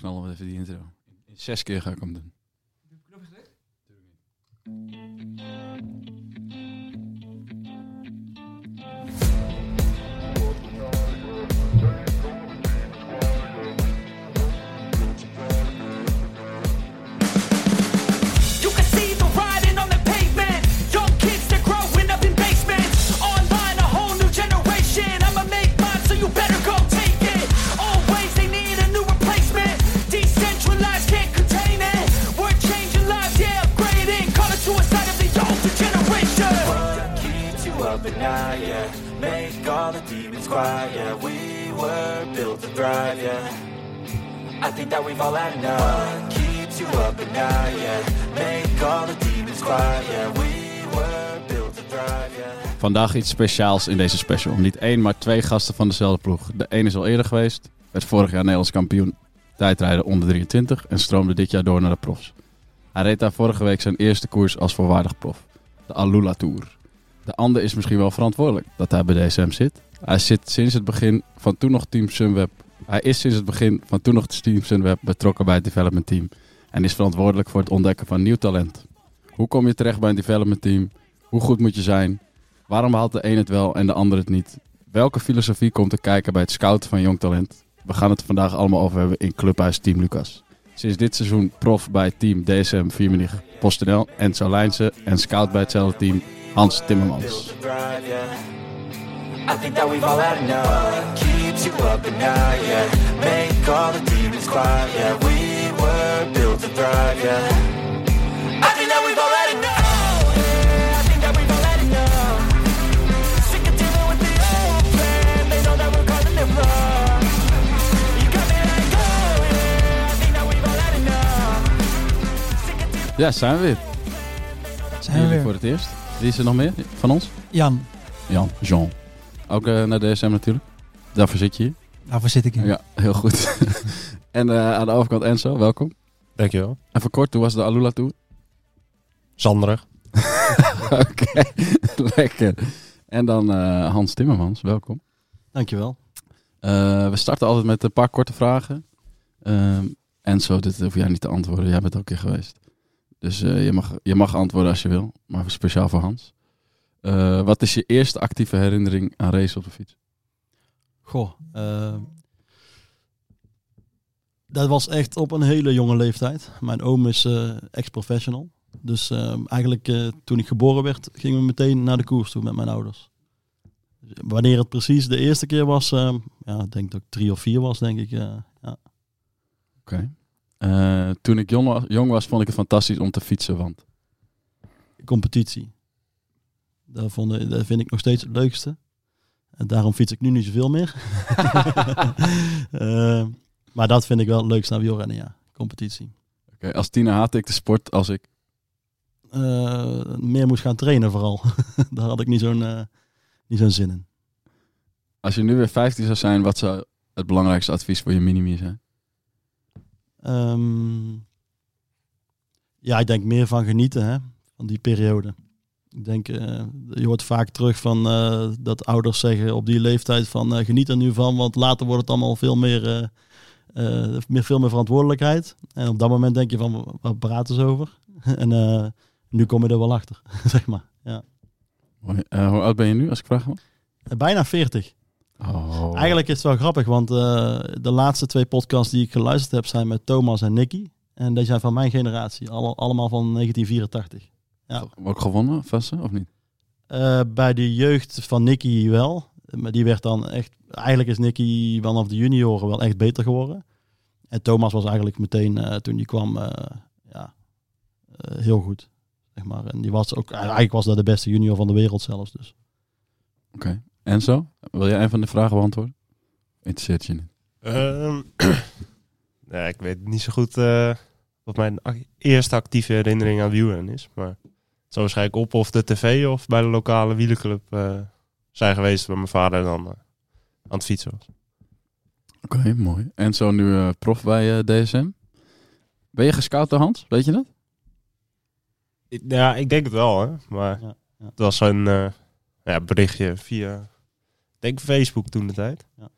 knallen we even die intro. In zes keer ga ik hem doen. Yeah Make yeah We were built to yeah. I think that we've all had enough. Keeps you up at night, yeah? Make yeah. We were built to yeah. Vandaag iets speciaals in deze special. Niet één, maar twee gasten van dezelfde ploeg. De ene is al eerder geweest, werd vorig jaar Nederlands kampioen tijdrijden onder 23 en stroomde dit jaar door naar de profs. Hij reed daar vorige week zijn eerste koers als voorwaardig prof, de Alula Tour. De ander is misschien wel verantwoordelijk dat hij bij DSM zit. Hij zit sinds het begin van toen nog Team Sunweb. Hij is sinds het begin van toen nog Team Sunweb betrokken bij het development team en is verantwoordelijk voor het ontdekken van nieuw talent. Hoe kom je terecht bij een development team? Hoe goed moet je zijn? Waarom haalt de een het wel en de ander het niet? Welke filosofie komt er kijken bij het scouten van jong talent? We gaan het vandaag allemaal over hebben in Clubhuis Team Lucas. Sinds dit seizoen prof bij team DSM 4 PostNL en Lijnse en scout bij hetzelfde team Hans Timmermans. I think that we've all had enough. What keeps you up at night, yeah. Make all the demons quiet, yeah. We were built to thrive, yeah. I think that we've all had enough. Yeah, I think that we've all had enough. Sick of dealing with the old plan They know that we're causing them wrong You got me like, yeah. I think that we've all had enough. Sick of dealing Ja, zijn we weer. Zijn we weer. voor het eerst. Wie is er nog meer van ons? Jan, Jan, Jean. Ook eh, naar DSM natuurlijk. Daarvoor zit je hier. daarvoor zit ik in. Ja, heel goed. en eh, aan de overkant Enzo, welkom. Dankjewel. Even kort, hoe was de Alula Tour? Zanderig. Oké, lekker. En dan eh, Hans Timmermans, welkom. Dankjewel. Eh, we starten altijd met een paar korte vragen. Ehm Enzo, dit hoef jij niet te antwoorden. Jij bent ook een keer geweest. Dus eh, je, mag, je mag antwoorden als je wil. Maar speciaal voor Hans. Eh, wat is je eerste actieve herinnering aan race op de fiets? Goh, eh, dat was echt op een hele jonge leeftijd. Mijn oom is ex-professional. Dus eh, eigenlijk toen ik geboren werd, gingen we meteen naar de koers toe met mijn ouders. Wanneer het precies de eerste keer was, eh, ja, ik denk dat ik drie of vier was, denk ik. ja. Oké. Eh, toen ik jong was, jong was, vond ik het fantastisch om te fietsen. Want competitie. Dat, vond, dat vind ik nog steeds het leukste. En daarom fiets ik nu niet zoveel meer. Eh, maar dat vind ik wel het leukste aan wielrennen, ja. Competitie. Oké, als tiener haatte ik de sport als ik... Eh, meer moest gaan trainen vooral. Daar had ik niet zo'n niet zo'n zin in. Als je nu weer 15 zou zijn, wat zou het belangrijkste advies voor je minimi zijn? Ehm, ja, ik denk meer van genieten hè, van die periode. Ik denk, eh, je hoort vaak terug van eh, dat ouders zeggen op die leeftijd van eh, geniet er nu van, want later wordt het allemaal veel meer, meer, veel meer verantwoordelijkheid. En op dat moment denk je van, waar praten ze over? en nu kom je er wel achter, zeg maar. Ja. Hoe oud ben je nu, als ik vraag Bijna 40. Oh. Eigenlijk is het wel grappig, want eh, de laatste twee podcasts die ik geluisterd heb zijn met Thomas en Nicky. En die zijn van mijn generatie, alle, allemaal van 1984. Ja. Ook gewonnen, vast, of niet? Eh, bij de jeugd van Nicky wel. Maar die werd dan echt... Eigenlijk is Nicky vanaf de junioren wel echt beter geworden. En Thomas was eigenlijk meteen, eh, toen die kwam, ja, heel goed. Zeg maar. En die was ook... Eigenlijk was dat de beste junior van de wereld zelfs. Dus. Oké. Enzo, wil jij een van de vragen beantwoorden? Interesseert je niet? Ehm, ja, ik weet niet zo goed eh, wat mijn eerste actieve herinnering aan wielrennen is. Maar het zal waarschijnlijk op of de tv of bij de lokale wielerclub eh, zijn geweest waar mijn vader dan eh, aan het fietsen was. Oké, mooi. Enzo nu eh, prof bij DSM. Ben je gescout door Hans? Weet je dat? Ja, ik denk het wel, hè. Maar Ja, ja. het was een eh, ja, berichtje via, ik denk Facebook toen de tijd. Ja.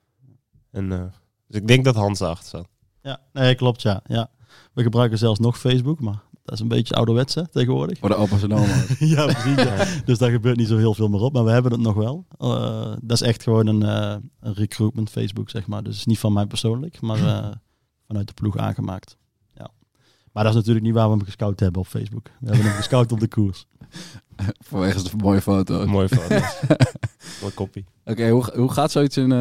En, eh, dus ik denk dat Hans erachter zat. Ja, nee, klopt, ja. ja. We gebruiken zelfs nog Facebook, maar dat is een beetje ouderwets hè, tegenwoordig. Voor de opa's en oma's. ja, precies. ja. Dus daar gebeurt niet zo heel veel meer op, maar we hebben het nog wel. Eh, dat is echt gewoon een, eh, een recruitment Facebook, zeg maar. Dus niet van mij persoonlijk, maar eh, vanuit de ploeg aangemaakt. Maar dat is natuurlijk niet waar we hem gescout hebben op Facebook. We hebben hem gescout op de koers. Vanwege de mooie foto. Oké, Mooi foto's. Mooi kopie. hoe, hoe gaat zoiets in... eh,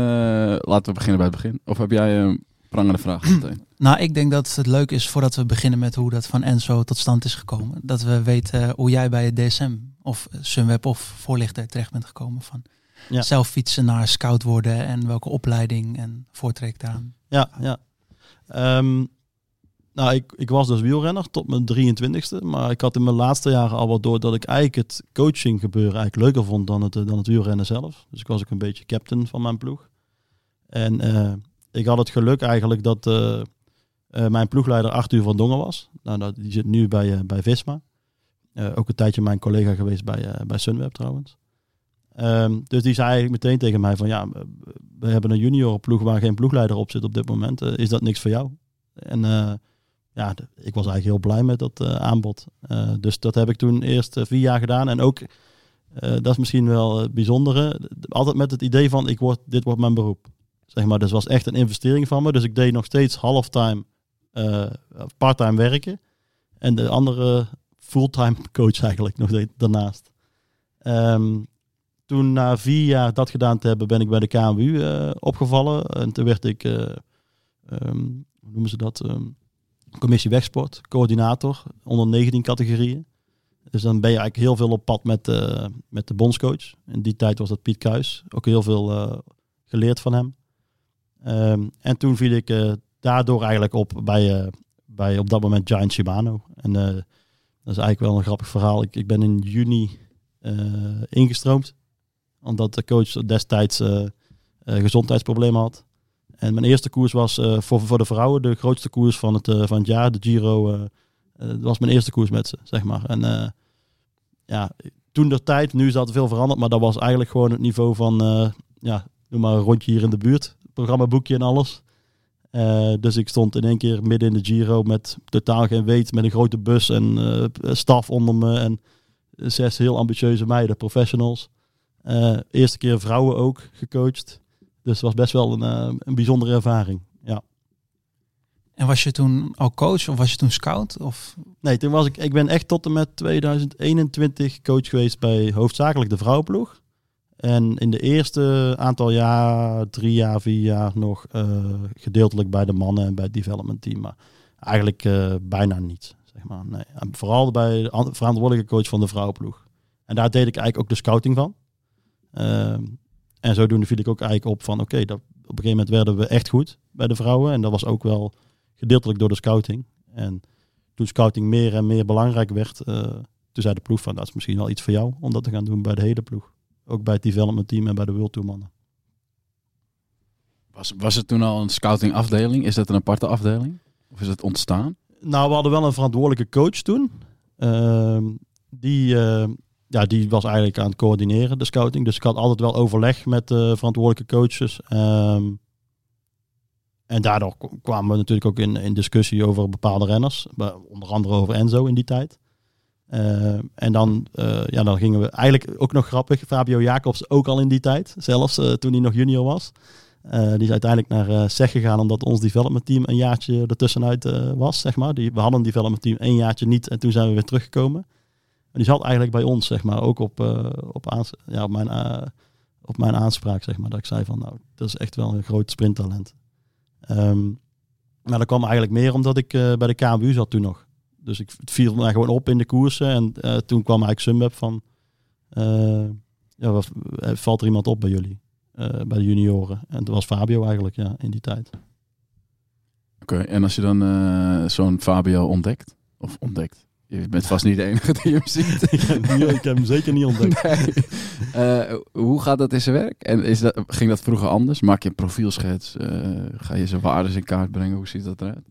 laten we beginnen bij het begin. Of heb jij een prangende vraag meteen? Nou, ik denk dat het leuk is voordat we beginnen met hoe dat van Enzo tot stand is gekomen. Dat we weten hoe jij bij het DSM of Sunweb of voorlichter terecht bent gekomen. Van Ja. zelf fietsen naar scout worden en welke opleiding en voortrek daaraan. Ja, ja. Ehm, nou, ik, ik was dus wielrenner tot mijn 23ste. Maar ik had in mijn laatste jaren al wat door dat ik eigenlijk het coaching gebeuren eigenlijk leuker vond dan het, eh, dan het wielrennen zelf. Dus ik was ook een beetje captain van mijn ploeg. En eh, ik had het geluk eigenlijk dat eh, mijn ploegleider Arthur van Dongen was. Nou, dat, die zit nu bij, bij Visma. Ook een tijdje mijn collega geweest bij, bij Sunweb trouwens. Ehm, dus die zei eigenlijk meteen tegen mij van ja, we hebben een juniorenploeg waar geen ploegleider op zit op dit moment. Is dat niks voor jou? En ja, ik was eigenlijk heel blij met dat eh, aanbod. Eh, dus dat heb ik toen eerst eh, vier jaar gedaan. En ook, dat is misschien wel het bijzondere, altijd met het idee van ik word, dit wordt mijn beroep. Zeg maar, dus was echt een investering van me. Dus ik deed nog steeds halftime, parttime werken. En de andere fulltime coach eigenlijk nog de- daarnaast. Ehm, toen na vier jaar dat gedaan te hebben, ben ik bij de KMU opgevallen. En toen werd ik, eh, ehm, hoe noemen ze dat? Ehm, commissie wegsport, coördinator onder 19 categorieën. Dus dan ben je eigenlijk heel veel op pad met, eh, met de bondscoach. In die tijd was dat Piet Kuijs. Ook heel veel eh, geleerd van hem. Ehm, en toen viel ik eh, daardoor eigenlijk op bij, bij op dat moment Giant Shimano. En dat is eigenlijk wel een grappig verhaal. Ik, ik ben in juni ingestroomd omdat de coach destijds gezondheidsproblemen had. En mijn eerste koers was eh, voor, voor de vrouwen de grootste koers van het, eh, van het jaar. De Giro. eh, dat was mijn eerste koers met ze, zeg maar. En ja, toen de tijd, nu is dat veel veranderd. Maar dat was eigenlijk gewoon het niveau van, ja, doe maar een rondje hier in de buurt. Programmaboekje en alles. Dus ik stond in één keer midden in de Giro met totaal geen weet. Met een grote bus en eh, staf onder me. En zes heel ambitieuze meiden, professionals. Eerste keer vrouwen ook gecoacht. Dus het was best wel een, eh, een bijzondere ervaring. Ja. En was je toen al coach of was je toen scout? Of Nee, toen was ik, ik ben echt tot en met 2021 coach geweest bij hoofdzakelijk de vrouwenploeg. En in de eerste aantal jaar, drie jaar, vier jaar nog eh, gedeeltelijk bij de mannen en bij het development team. Maar eigenlijk eh, bijna niet, zeg maar. Nee. En vooral bij de an- verantwoordelijke coach van de vrouwenploeg. En daar deed ik eigenlijk ook de scouting van. Ehm, en zodoende viel ik ook eigenlijk op van, oké, dat op een gegeven moment werden we echt goed bij de vrouwen. En dat was ook wel gedeeltelijk door de scouting. En toen scouting meer en meer belangrijk werd, eh, toen zei de ploeg van, dat is misschien wel iets voor jou om dat te gaan doen bij de hele ploeg. Ook bij het development team en bij de World Tour mannen. Was, was het toen al een scouting afdeling? Is dat een aparte afdeling? Of is het ontstaan? Nou, we hadden wel een verantwoordelijke coach toen. Ehm, die, eh, ja, die was eigenlijk aan het coördineren, de scouting. Dus ik had altijd wel overleg met de verantwoordelijke coaches. Ehm, en daardoor kwamen we natuurlijk ook in, in discussie over bepaalde renners. Onder andere over Enzo in die tijd. Ehm, en dan, eh, ja, dan gingen we eigenlijk ook nog grappig. Fabio Jacobs ook al in die tijd. Zelfs eh, toen hij nog junior was. Eh, die is uiteindelijk naar eh SEG gegaan omdat ons development team een jaartje ertussenuit eh, was, zeg maar. Die, we hadden een development team één jaartje niet en toen zijn we weer teruggekomen. En die zat eigenlijk bij ons, zeg maar, ook op, eh, op, ja, op, mijn, eh, op mijn aanspraak, zeg maar. Dat ik zei van, nou, dat is echt wel een groot sprinttalent. Ehm, maar dat kwam eigenlijk meer omdat ik eh, bij de KMU zat toen nog. Dus ik, viel mij gewoon op in de koersen. En toen kwam eigenlijk Sunweb van, ja, valt er iemand op bij jullie? bij de junioren. En dat was Fabio eigenlijk, ja, in die tijd. Oké, en als je dan zo'n Fabio ontdekt, of ontdekt, je bent vast niet de enige die hem ziet. ik, heb, ik heb hem zeker niet ontdekt. Nee. Eh, hoe gaat dat in zijn werk? En is dat, ging dat vroeger anders? Maak je een profielschets? Eh, ga je zijn waardes in kaart brengen? Hoe ziet dat eruit?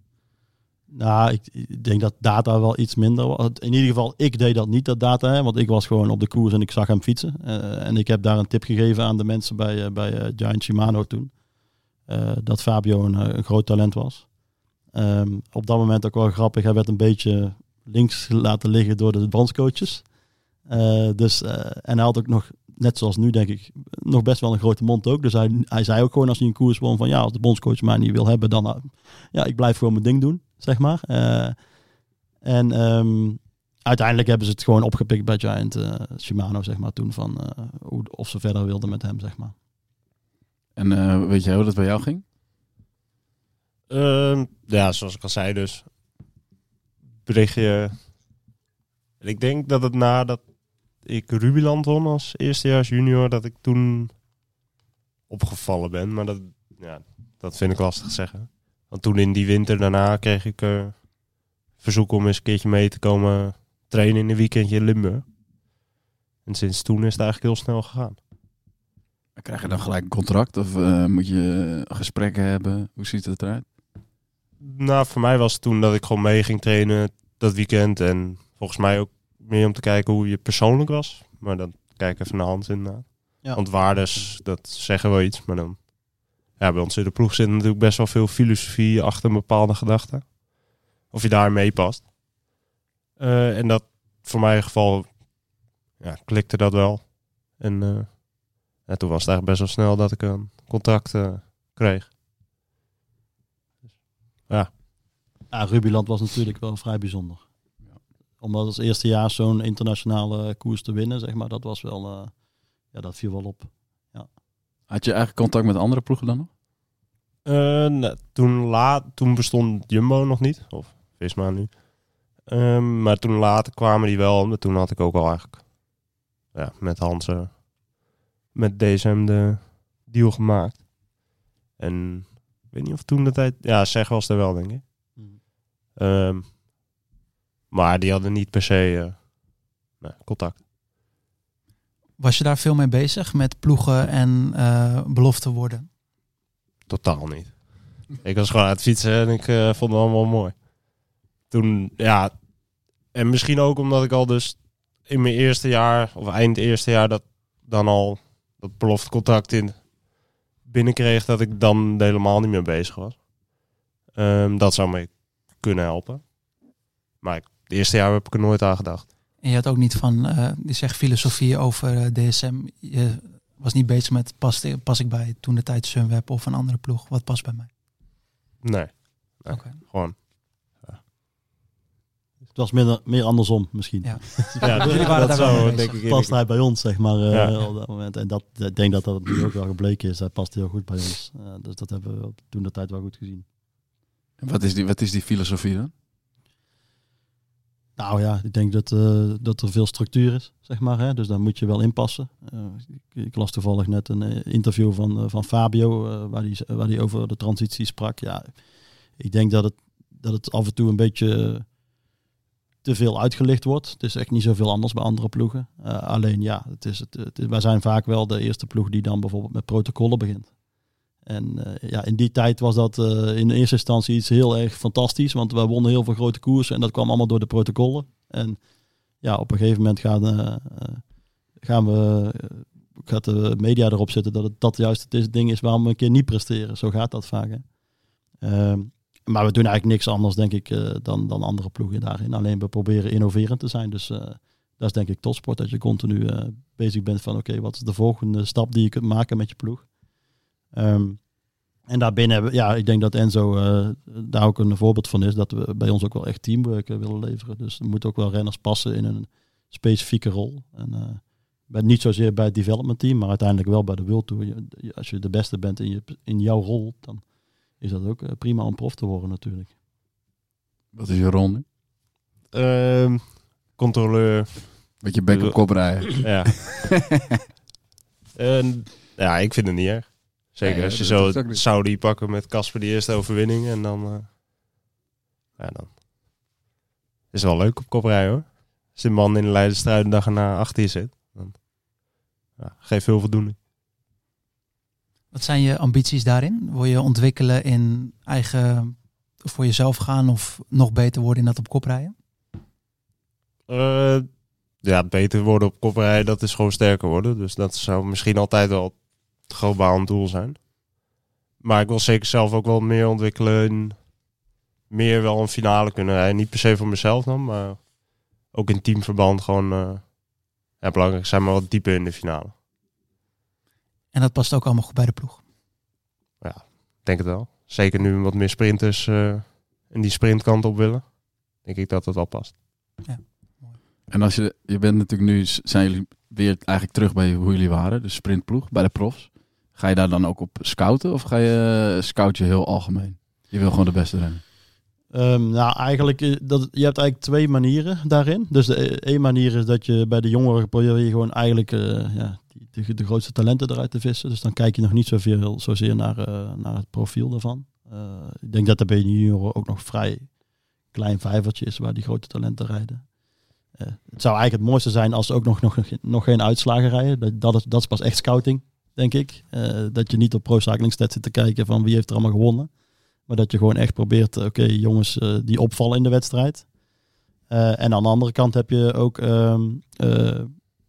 Nou, ik, denk dat data wel iets minder was. In ieder geval, ik deed dat niet, dat data. Hè, want ik was gewoon op de koers en ik zag hem fietsen. Eh, en ik heb daar een tip gegeven aan de mensen bij, bij Giant Shimano toen. dat Fabio een, een groot talent was. Ehm, op dat moment ook wel grappig. Hij werd een beetje links laten liggen door de bondscoaches. Eh, dus, eh, en hij had ook nog, net zoals nu denk ik, nog best wel een grote mond ook. Dus hij, hij zei ook gewoon als hij een koers won van ja, als de bondscoach mij niet wil hebben, dan eh, ja, ik blijf gewoon mijn ding doen, zeg maar. Eh, en ehm, uiteindelijk hebben ze het gewoon opgepikt bij Giant Shimano, zeg maar, toen van eh, hoe, of ze verder wilden met hem, zeg maar. En eh, weet jij hoe dat bij jou ging? Ehm, ja, zoals ik al zei, dus berichtje. En ik denk dat het nadat ik Rubiland won als eerstejaars junior, dat ik toen opgevallen ben. Maar dat, ja, dat vind ik lastig te zeggen. Want toen in die winter daarna kreeg ik eh verzoek om eens een keertje mee te komen trainen in een weekendje in Limburg. En sinds toen is het eigenlijk heel snel gegaan. Krijg je dan gelijk een contract of eh, moet je gesprekken hebben? Hoe ziet het eruit? Nou, voor mij was het toen dat ik gewoon mee ging trainen dat weekend. En volgens mij ook meer om te kijken hoe je persoonlijk was. Maar dan kijk even naar Hans inderdaad. Ja. Want waardes, dat zeggen wel iets. Maar dan... Ja, bij ons in de ploeg zit natuurlijk best wel veel filosofie achter een bepaalde gedachte. Of je daar mee past. Eh, en dat voor mijn geval ja, klikte dat wel. En eh, ja, toen was het eigenlijk best wel snel dat ik een contract eh, kreeg. Ja, Rubiland was natuurlijk wel vrij bijzonder. Om als eerste jaar zo'n internationale koers te winnen, zeg maar, dat was wel, eh, ja, dat viel wel op. Had je eigenlijk contact met andere ploegen dan nog? Eh, nee, toen, laat, toen bestond Jumbo nog niet, of Visma nu. Ehm, maar toen later kwamen die wel, maar toen had ik ook al eigenlijk ja, met Hans, eh, met DSM de deal gemaakt. En ik weet niet of toen de tijd, ja, zeg was er wel, denk ik. Ehm, maar die hadden niet per se eh, nee, contact. Was je daar veel mee bezig met ploegen en eh belofte worden? Totaal niet. ik was gewoon aan het fietsen en ik eh, vond het allemaal mooi. Toen, ja, en misschien ook omdat ik al dus in mijn eerste jaar, of eind eerste jaar, dat dan al dat beloftecontact in binnenkreeg, dat ik dan helemaal niet meer bezig was. Ehm, dat zou me kunnen helpen. Maar ik, het eerste jaar heb ik er nooit aan gedacht. En je had ook niet van, eh die zegt filosofie over eh, DSM. Je was niet bezig met, pas, pas ik bij toen de tijd Sunweb of een andere ploeg? Wat past bij mij? Nee, Nee. Oké. gewoon. Het was meer, meer andersom misschien. Ja. Ja, Jullie waren daar wel mee bezig. denk ik. Past hij bij ons, zeg maar, eh, Ja. op dat moment. En dat, ik denk dat dat nu ook wel gebleken is. Hij past heel goed bij ons. Dus dat hebben we toen de tijd wel goed gezien. Wat is die, wat is die filosofie dan? Nou ja, ik denk dat, eh, dat er veel structuur is, zeg maar. Hè? Dus daar moet je wel inpassen. Eh, ik, las toevallig net een eh, interview van, van Fabio, waar hij waar die over de transitie sprak. Ja, ik denk dat het, dat het af en toe een beetje te veel uitgelicht wordt. Het is echt niet zoveel anders bij andere ploegen. Alleen ja, het is het, het wij zijn vaak wel de eerste ploeg die dan bijvoorbeeld met protocollen begint. En eh, ja, in die tijd was dat eh, in eerste instantie iets heel erg fantastisch. Want wij wonnen heel veel grote koersen en dat kwam allemaal door de protocollen. En ja, op een gegeven moment gaan, eh, gaan we, gaat de media erop zitten dat het dat juist het is- ding is waarom we een keer niet presteren. Zo gaat dat vaak. Ehm, maar we doen eigenlijk niks anders, denk ik, dan, dan andere ploegen daarin. Alleen we proberen innoverend te zijn. Dus dat is denk ik topsport, dat je continu bezig bent van oké, wat is de volgende stap die je kunt maken met je ploeg. Ehm, en daarbinnen, hebben- ja, ik denk dat Enzo eh, daar ook een voorbeeld van is. Dat we bij ons ook wel echt teamwork willen leveren. Dus er moeten ook wel renners passen in een specifieke rol. En eh, bij, niet zozeer bij het development team, maar uiteindelijk wel bij de World Tour. Je- je- als je de beste bent in, je, in jouw rol, dan is dat ook eh, prima om prof te worden natuurlijk. Wat is je rol nu? Ehm, controleur. Beetje bek op kop rijden. Ja. En, ja, ik vind het niet erg. Zeker Nee, als je zo. Saudi pakken met Casper die eerste overwinning. En dan, eh, ja, dan is het wel leuk op kop rijden hoor. Als de man in de Leidenstrui de dag erna achter je zit. Dan ja, geeft veel voldoening. Wat zijn je ambities daarin? Wil je ontwikkelen in eigen voor jezelf gaan of nog beter worden in dat op kop rijden? Eh, ja, beter worden op kop rijden, dat is gewoon sterker worden. Dus dat zou misschien altijd wel het globaal doel zijn. Maar ik wil zeker zelf ook wel meer ontwikkelen meer wel een finale kunnen rijden. Niet per se voor mezelf dan, maar ook in teamverband gewoon eh, ja, belangrijk zijn, maar wat dieper in de finale. En dat past ook allemaal goed bij de ploeg. Ik denk het wel. Zeker nu wat meer sprinters eh in die sprintkant op willen. Denk ik dat het wel past. En als je, je bent natuurlijk nu, zijn jullie weer eigenlijk terug bij hoe jullie waren, de sprintploeg, bij de profs. Ga je daar dan ook op scouten of ga je eh, scout je heel algemeen? Je wil gewoon de beste rennen. Ehm, nou, eigenlijk, eh, dat, je hebt eigenlijk twee manieren daarin. Dus de e- één manier is dat je bij de jongeren probeer je gewoon eigenlijk eh, ja, de, de grootste talenten eruit te vissen. Dus dan kijk je nog niet zoveel, zozeer naar, eh, naar het profiel daarvan. Eh, ik denk dat er bij de ook nog vrij klein vijvertje is waar die grote talenten rijden. Eh, het zou eigenlijk het mooiste zijn als ze ook nog, nog, nog geen uitslagen rijden. Dat, dat, is, dat is pas echt scouting, denk ik. Eh, dat je niet op Pro Cycling Stats zit te kijken van wie heeft er allemaal gewonnen. Maar dat je gewoon echt probeert, eh, oké, jongens eh, die opvallen in de wedstrijd. En aan de andere kant heb je ook ehm, eh,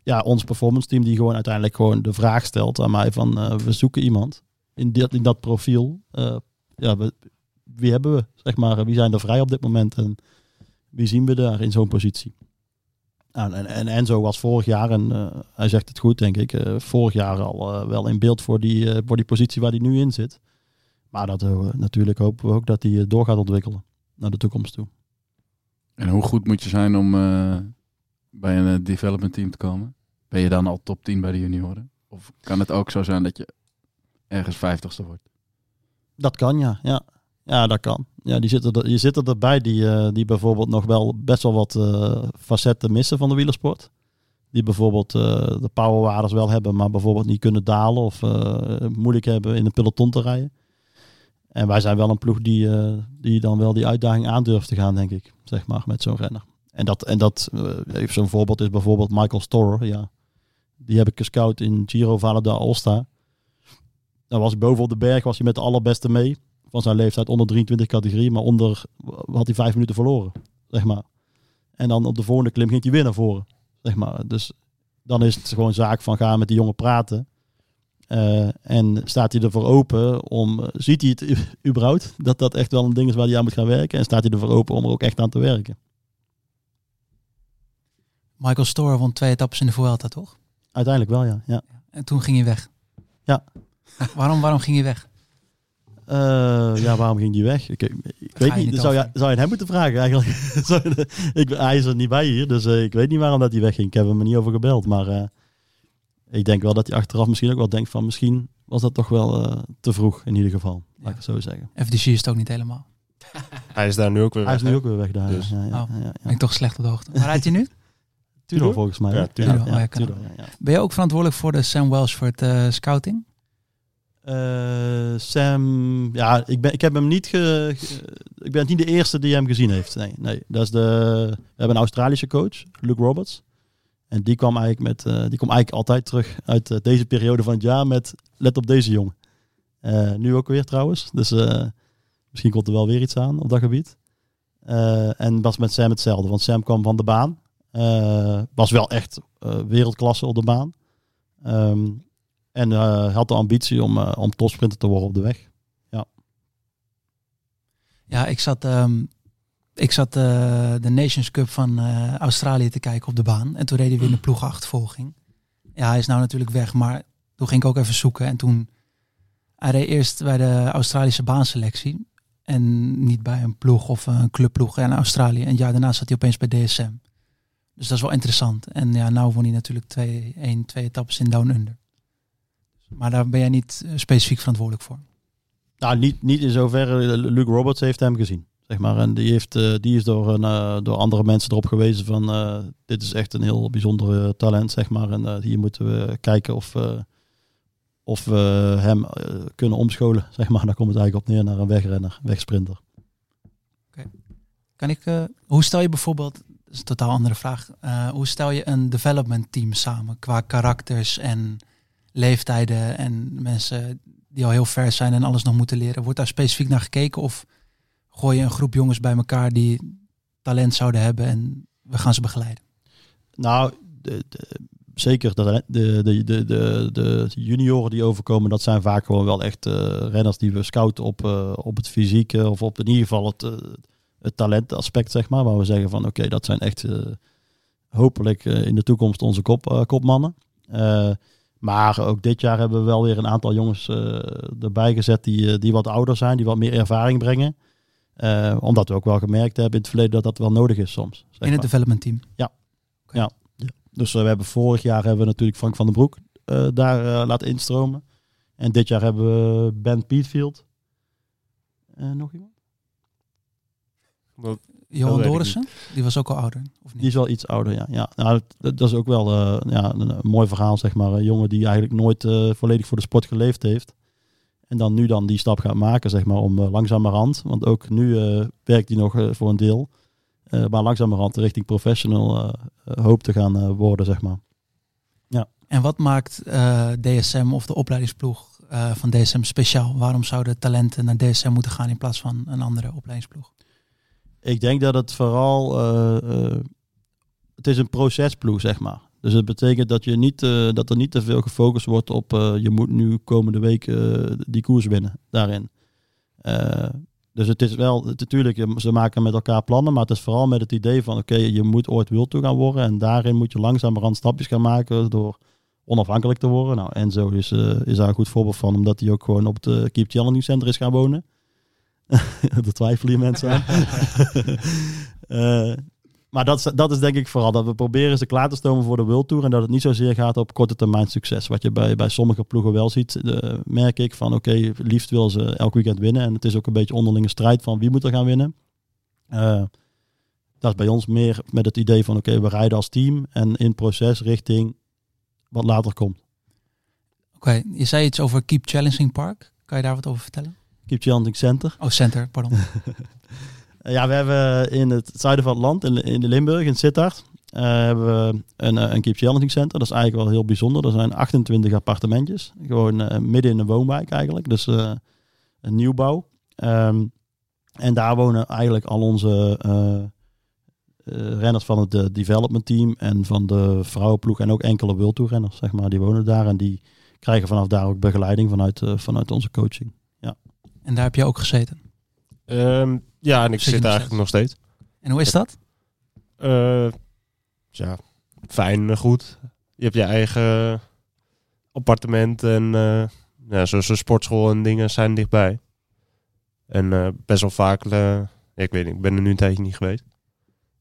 ja, ons performance team die gewoon uiteindelijk gewoon de vraag stelt aan mij van we zoeken iemand in, dat in dat profiel. Ja, we, wie hebben we? Zeg maar, wie zijn er vrij op dit moment en wie zien we daar in zo'n positie? Nou, en, en Enzo was vorig jaar, en eh, hij zegt het goed denk ik, eh, vorig jaar al eh, wel in beeld voor die, voor die positie waar hij nu in zit. Maar dat, natuurlijk hopen we ook dat hij door gaat ontwikkelen naar de toekomst toe. En hoe goed moet je zijn om bij een development team te komen? Ben je dan al top 10 bij de junioren? Of kan het ook zo zijn dat je ergens vijftigste wordt? Dat kan, ja. Ja, ja dat kan. Ja, die zitten er, je zit er erbij die, eh, die bijvoorbeeld nog wel best wel wat eh, facetten missen van de wielersport. Die bijvoorbeeld eh, de powerwaardes wel hebben, maar bijvoorbeeld niet kunnen dalen of moeilijk hebben in een peloton te rijden. En wij zijn wel een ploeg die, die dan wel die uitdaging aandurft te gaan, denk ik. Zeg maar, met zo'n renner. En dat, en dat even zo'n voorbeeld is bijvoorbeeld Michael Storer. Ja. Die heb ik gescout in Giro Valle d'Aosta. Dan was boven op de berg, was hij met de allerbeste mee. Van zijn leeftijd onder 23 categorie, maar onder had hij vijf minuten verloren. Zeg maar. En dan op de volgende klim ging hij weer naar voren. Zeg maar. Dus dan is het gewoon zaak van gaan met die jongen praten. Eh, en staat hij ervoor open om, ziet hij het überhaupt, dat dat echt wel een ding is waar hij aan moet gaan werken. En staat hij ervoor open om er ook echt aan te werken. Michael Storer won twee etappes in de Vuelta, toch? Uiteindelijk wel, ja. ja. En toen ging hij weg. Ja. waarom, waarom ging hij weg? Eh, ja, waarom ging die weg? Ik, weet niet. niet Zou je, zou je hem moeten vragen eigenlijk? Ik, hij is er niet bij hier, dus eh, ik weet niet waarom dat hij wegging. Ik heb hem er niet over gebeld, maar eh, ik denk wel dat hij achteraf misschien ook wel denkt van misschien was dat toch wel eh, te vroeg in ieder geval. Laat ik het zo zeggen. FDG is het ook niet helemaal. Hij is daar nu ook weer Hij is weg, nu ook weer weg daar. Dus. Ja, ja, Oh. ja, ja, Ben ik toch slecht op de hoogte. Waar rijdt hij nu? Tudor volgens mij. Ja, hè? Tudor. Oh, ja. Ben je ook verantwoordelijk voor de Sam Welsford eh scouting? Eh, Sam, ja, ik, ben, ik heb hem niet ge, ik ben niet de eerste die hem gezien heeft. Nee, nee. Dat is de, we hebben een Australische coach, Luke Roberts. En die kwam eigenlijk met, eh, die komt eigenlijk altijd terug uit eh, deze periode van het jaar met let op deze jongen. Nu ook weer trouwens. Dus misschien komt er wel weer iets aan op dat gebied. En was met Sam hetzelfde, want Sam kwam van de baan. Was wel echt wereldklasse op de baan. Ehm, en eh, had de ambitie om, eh, om topsprinter te worden op de weg. Ja, ik zat, ehm, ik zat eh, de Nations Cup van Australië te kijken op de baan. En toen reden we in de ploegachtervolging. Ja, hij is nou natuurlijk weg, maar toen ging ik ook even zoeken. En toen, hij reed eerst bij de Australische baanselectie. En niet bij een ploeg of een clubploeg in Australië. En een jaar daarna zat hij opeens bij DSM. Dus dat is wel interessant. En ja, nou won hij natuurlijk twee, één, twee etappes in Down Under. Maar daar ben jij niet eh, specifiek verantwoordelijk voor. Nou, niet, niet in zoverre. Luke Roberts heeft hem gezien. Zeg maar. En die, heeft, eh, die is door, een, eh, door andere mensen erop gewezen van eh, dit is echt een heel bijzonder eh, talent. Zeg maar. En eh, hier moeten we kijken of, eh, of we hem eh, kunnen omscholen. Zeg maar. Daar komt het eigenlijk op neer naar een wegrenner, wegsprinter. Kan ik, eh, hoe stel je bijvoorbeeld, dat is een totaal andere vraag, eh, hoe stel je een development team samen qua karakters en leeftijden en mensen die al heel ver zijn en alles nog moeten leren? Wordt daar specifiek naar gekeken of gooi je een groep jongens bij elkaar die talent zouden hebben en we gaan ze begeleiden? Nou, de, de- zeker de, de, de, de, de, junioren die overkomen, dat zijn vaak gewoon wel echt eh, renners die we scouten op, eh, op het fysieke of op in ieder geval het, eh, het talentaspect, zeg maar. Waar we zeggen van oké, dat zijn echt hopelijk in de toekomst onze kop, kopmannen. Maar ook dit jaar hebben we wel weer een aantal jongens eh, erbij gezet die, eh, die wat ouder zijn, die wat meer ervaring brengen. Eh, omdat we ook wel gemerkt hebben in het verleden dat dat wel nodig is soms. zeg In het maar. development team. Dus eh, we hebben vorig jaar hebben we natuurlijk Frank van den Broek eh, daar laten instromen. En dit jaar hebben we Ben Pietfield. En nog iemand? Johan Dorissen, die was ook al ouder. Of Die niet? is wel iets ouder, ja. ja nou, dat, dat is ook wel eh, ja, een, een mooi verhaal, zeg maar. Een jongen die eigenlijk nooit eh, volledig voor de sport geleefd heeft. En dan nu dan die stap gaat maken, zeg maar, om uh, langzamerhand. Want ook nu eh, werkt hij nog eh, voor een deel. eh, maar langzamerhand richting professional eh, eh, hoopt te gaan eh, worden, zeg maar. En wat maakt eh, DSM of de opleidingsploeg eh, van DSM speciaal? Waarom zouden talenten naar DSM moeten gaan in plaats van een andere opleidingsploeg? Ik denk dat het vooral... eh, eh, het is een procesploeg, zeg maar. Dus het betekent dat, je niet, eh, dat er niet te veel gefocust wordt op... je moet nu komende week die koers winnen, daarin. Dus het is wel... Natuurlijk, ze maken met elkaar plannen... maar het is vooral met het idee van... oké, je moet ooit wild toe gaan worden... en daarin moet je langzamerhand stapjes gaan maken... door onafhankelijk te worden. Nou, Enzo is, is daar een goed voorbeeld van... omdat hij ook gewoon op het Keep Challenging Center is gaan wonen. Daar twijfelen hier mensen aan. Eh, maar dat is, dat is denk ik vooral dat we proberen ze klaar te stomen voor de World Tour. En dat het niet zozeer gaat op korte termijn succes. Wat je bij, bij sommige ploegen wel ziet, eh, merk ik van oké, liefst wil ze elk weekend winnen. En het is ook een beetje onderlinge strijd van wie moet er gaan winnen. Eh, dat is bij ons meer met het idee van oké, we rijden als team en in proces richting wat later komt. Oké, je zei iets over Keep Challenging Park. Kan je daar wat over vertellen? Keep Challenging Center. Oh, Center, pardon. Ja, we hebben in het zuiden van het land, in, in de Limburg, in Sittard, eh, hebben we een, eh, een Keep Challenging Center. Dat is eigenlijk wel heel bijzonder. Er zijn 28 appartementjes. Gewoon eh, midden in een woonwijk eigenlijk. Dus een nieuwbouw. Ehm, en daar wonen eigenlijk al onze renners van het development team en van de vrouwenploeg en ook enkele World Tour renners, zeg maar. Die wonen daar en die krijgen vanaf daar ook begeleiding vanuit, vanuit onze coaching. En daar heb je ook gezeten. Ehm, ja, en ik Zit eigenlijk nog steeds. En hoe is dat? Eh, ja, fijn, eh, goed. Je hebt je eigen appartement en eh, ja, zoals een sportschool en dingen zijn dichtbij. En best wel vaak, ja, ik weet niet, ik ben er nu een tijdje niet geweest.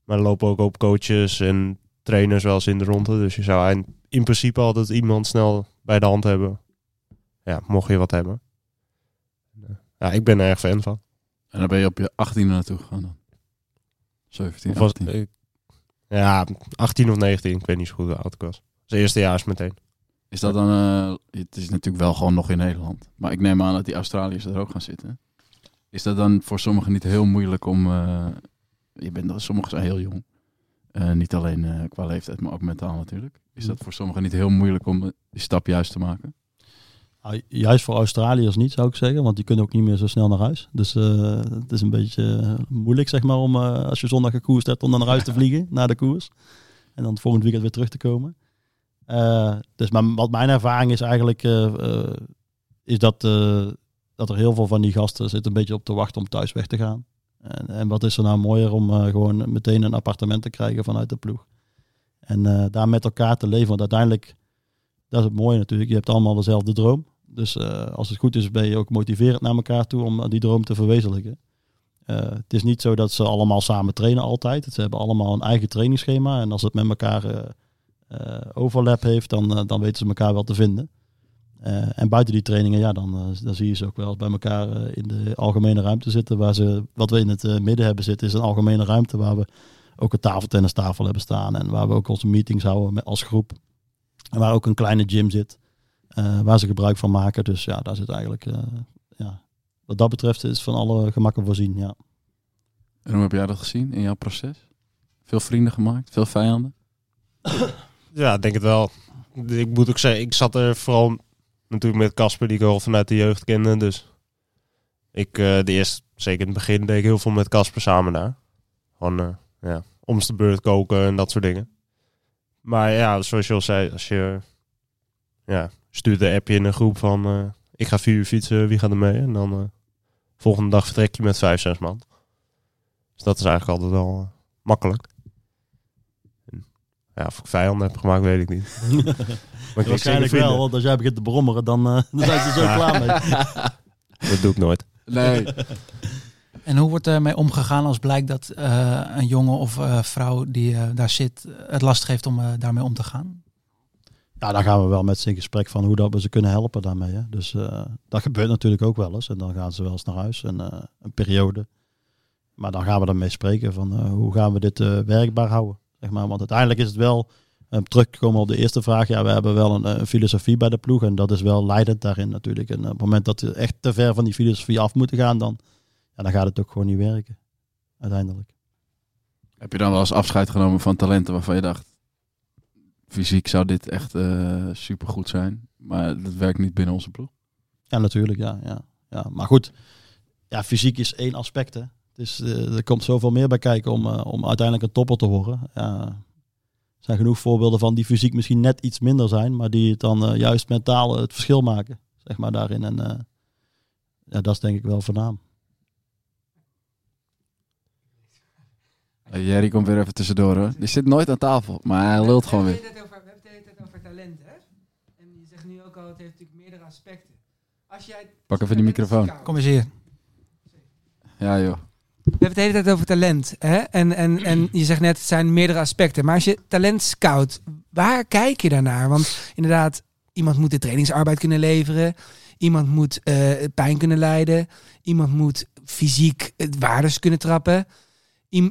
Maar er lopen ook op coaches en trainers wel eens in de ronde. Dus je zou in principe altijd iemand snel bij de hand hebben. Ja, mocht je wat hebben. Ja, ik ben er erg fan van. En dan ben je op je 18e naartoe gegaan dan. 17, Of was, 18. ik- ja, 18 of 19, ik weet niet zo goed hoe oud ik was. Jaar is meteen. Is dat dan... eh, het is natuurlijk wel gewoon nog in Nederland. Maar ik neem aan dat die Australiërs er ook gaan zitten. Is dat dan voor sommigen niet heel moeilijk om... eh, je bent, sommigen zijn heel jong. Eh, niet alleen qua leeftijd, maar ook mentaal natuurlijk. Is dat voor sommigen niet heel moeilijk om die stap juist te maken? Nou, juist voor Australiërs niet, zou ik zeggen. Want die kunnen ook niet meer zo snel naar huis. Dus eh, het is een beetje eh, moeilijk, zeg maar, om eh, als je zondag gekoerst hebt, om dan naar huis te vliegen, na de koers. En dan volgend weekend weer terug te komen. Dus maar wat mijn ervaring is eigenlijk, is dat, dat er heel veel van die gasten zitten een beetje op te wachten om thuis weg te gaan. En, en wat is er nou mooier om gewoon meteen een appartement te krijgen vanuit de ploeg. En daar met elkaar te leven. Want uiteindelijk, dat is het mooie natuurlijk. Je hebt allemaal dezelfde droom. Dus eh, als het goed is, ben je ook motiverend naar elkaar toe om die droom te verwezenlijken. Eh, het is niet zo dat ze allemaal samen trainen altijd. Ze hebben allemaal een eigen trainingsschema. En als het met elkaar eh, overlap heeft, dan, dan weten ze elkaar wel te vinden. En buiten die trainingen, ja, dan, dan zie je ze ook wel bij elkaar in de algemene ruimte zitten. Waar ze, wat we in het midden hebben zitten, is een algemene ruimte waar we ook een tafeltennistafel hebben staan. En waar we ook onze meetings houden met, als groep. En waar ook een kleine gym zit. eh, waar ze gebruik van maken. Dus ja, daar zit eigenlijk, eh, ja, wat dat betreft is van alle gemakken voorzien. Ja. En hoe heb jij dat gezien in jouw proces? Veel vrienden gemaakt? Veel vijanden? Ja, denk het wel. Ik moet ook zeggen, ik zat er vooral natuurlijk met Casper, die ik al vanuit de jeugd kende. Dus ik, eh, de eerste, zeker in het begin, deed ik heel veel met Casper samen daar. Gewoon, eh, ja, om de beurt koken en dat soort dingen. Maar ja, zoals je al zei, als je ja, stuurt een appje in een groep van eh, ik ga vier uur fietsen, wie gaat er mee? En dan eh, volgende dag vertrek je met vijf, zes man. Dus dat is eigenlijk altijd wel eh, makkelijk. En, ja, of ik vijanden heb gemaakt, weet ik niet. maar ik Waarschijnlijk wel, want als jij begint te brommeren, dan, eh, dan zijn ze zo klaar mee. Dat doe ik nooit. Nee. En hoe wordt ermee omgegaan als blijkt dat eh, een jongen of eh, vrouw die eh, daar zit het lastig heeft om daarmee om te gaan? Ja, dan gaan we wel met ze in gesprek van hoe dat we ze kunnen helpen daarmee. Hè. Dus dat gebeurt natuurlijk ook wel eens. En dan gaan ze wel eens naar huis, eh, een periode. Maar dan gaan we ermee spreken van hoe gaan we dit werkbaar houden. Zeg maar. Want uiteindelijk is het wel, terugkomen op de eerste vraag, ja, we hebben wel een, een filosofie bij de ploeg. En dat is wel leidend daarin natuurlijk. En op het moment dat we echt te ver van die filosofie af moeten gaan, dan, ja, dan gaat het ook gewoon niet werken. Uiteindelijk. Heb je dan wel eens afscheid genomen van talenten waarvan je dacht, fysiek zou dit echt eh supergoed zijn, maar dat werkt niet binnen onze ploeg? Ja, natuurlijk, ja. ja, ja. Maar goed, ja, fysiek is één aspect. Hè. Dus er komt zoveel meer bij kijken om, eh, om uiteindelijk een topper te worden. Ja, er zijn genoeg voorbeelden van die fysiek misschien net iets minder zijn, maar die het dan juist mentaal het verschil maken. Zeg maar daarin. En ja, dat is denk ik wel voornaam. Eh, Jerry komt weer even tussendoor hoor. Die zit nooit aan tafel, maar hij lult gewoon We weer. we hebben het de hele tijd over talent, hè? En je zegt nu ook al, het heeft natuurlijk meerdere aspecten. Als jij, Pak even die microfoon. Kom eens hier. Ja joh. We hebben het de hele tijd over talent, hè? En, en, en je zegt net, het zijn meerdere aspecten. Maar als je talent scout, waar kijk je daarnaar? Want inderdaad, iemand moet de trainingsarbeid kunnen leveren. Iemand moet eh, pijn kunnen leiden. Iemand moet fysiek het waardes kunnen trappen.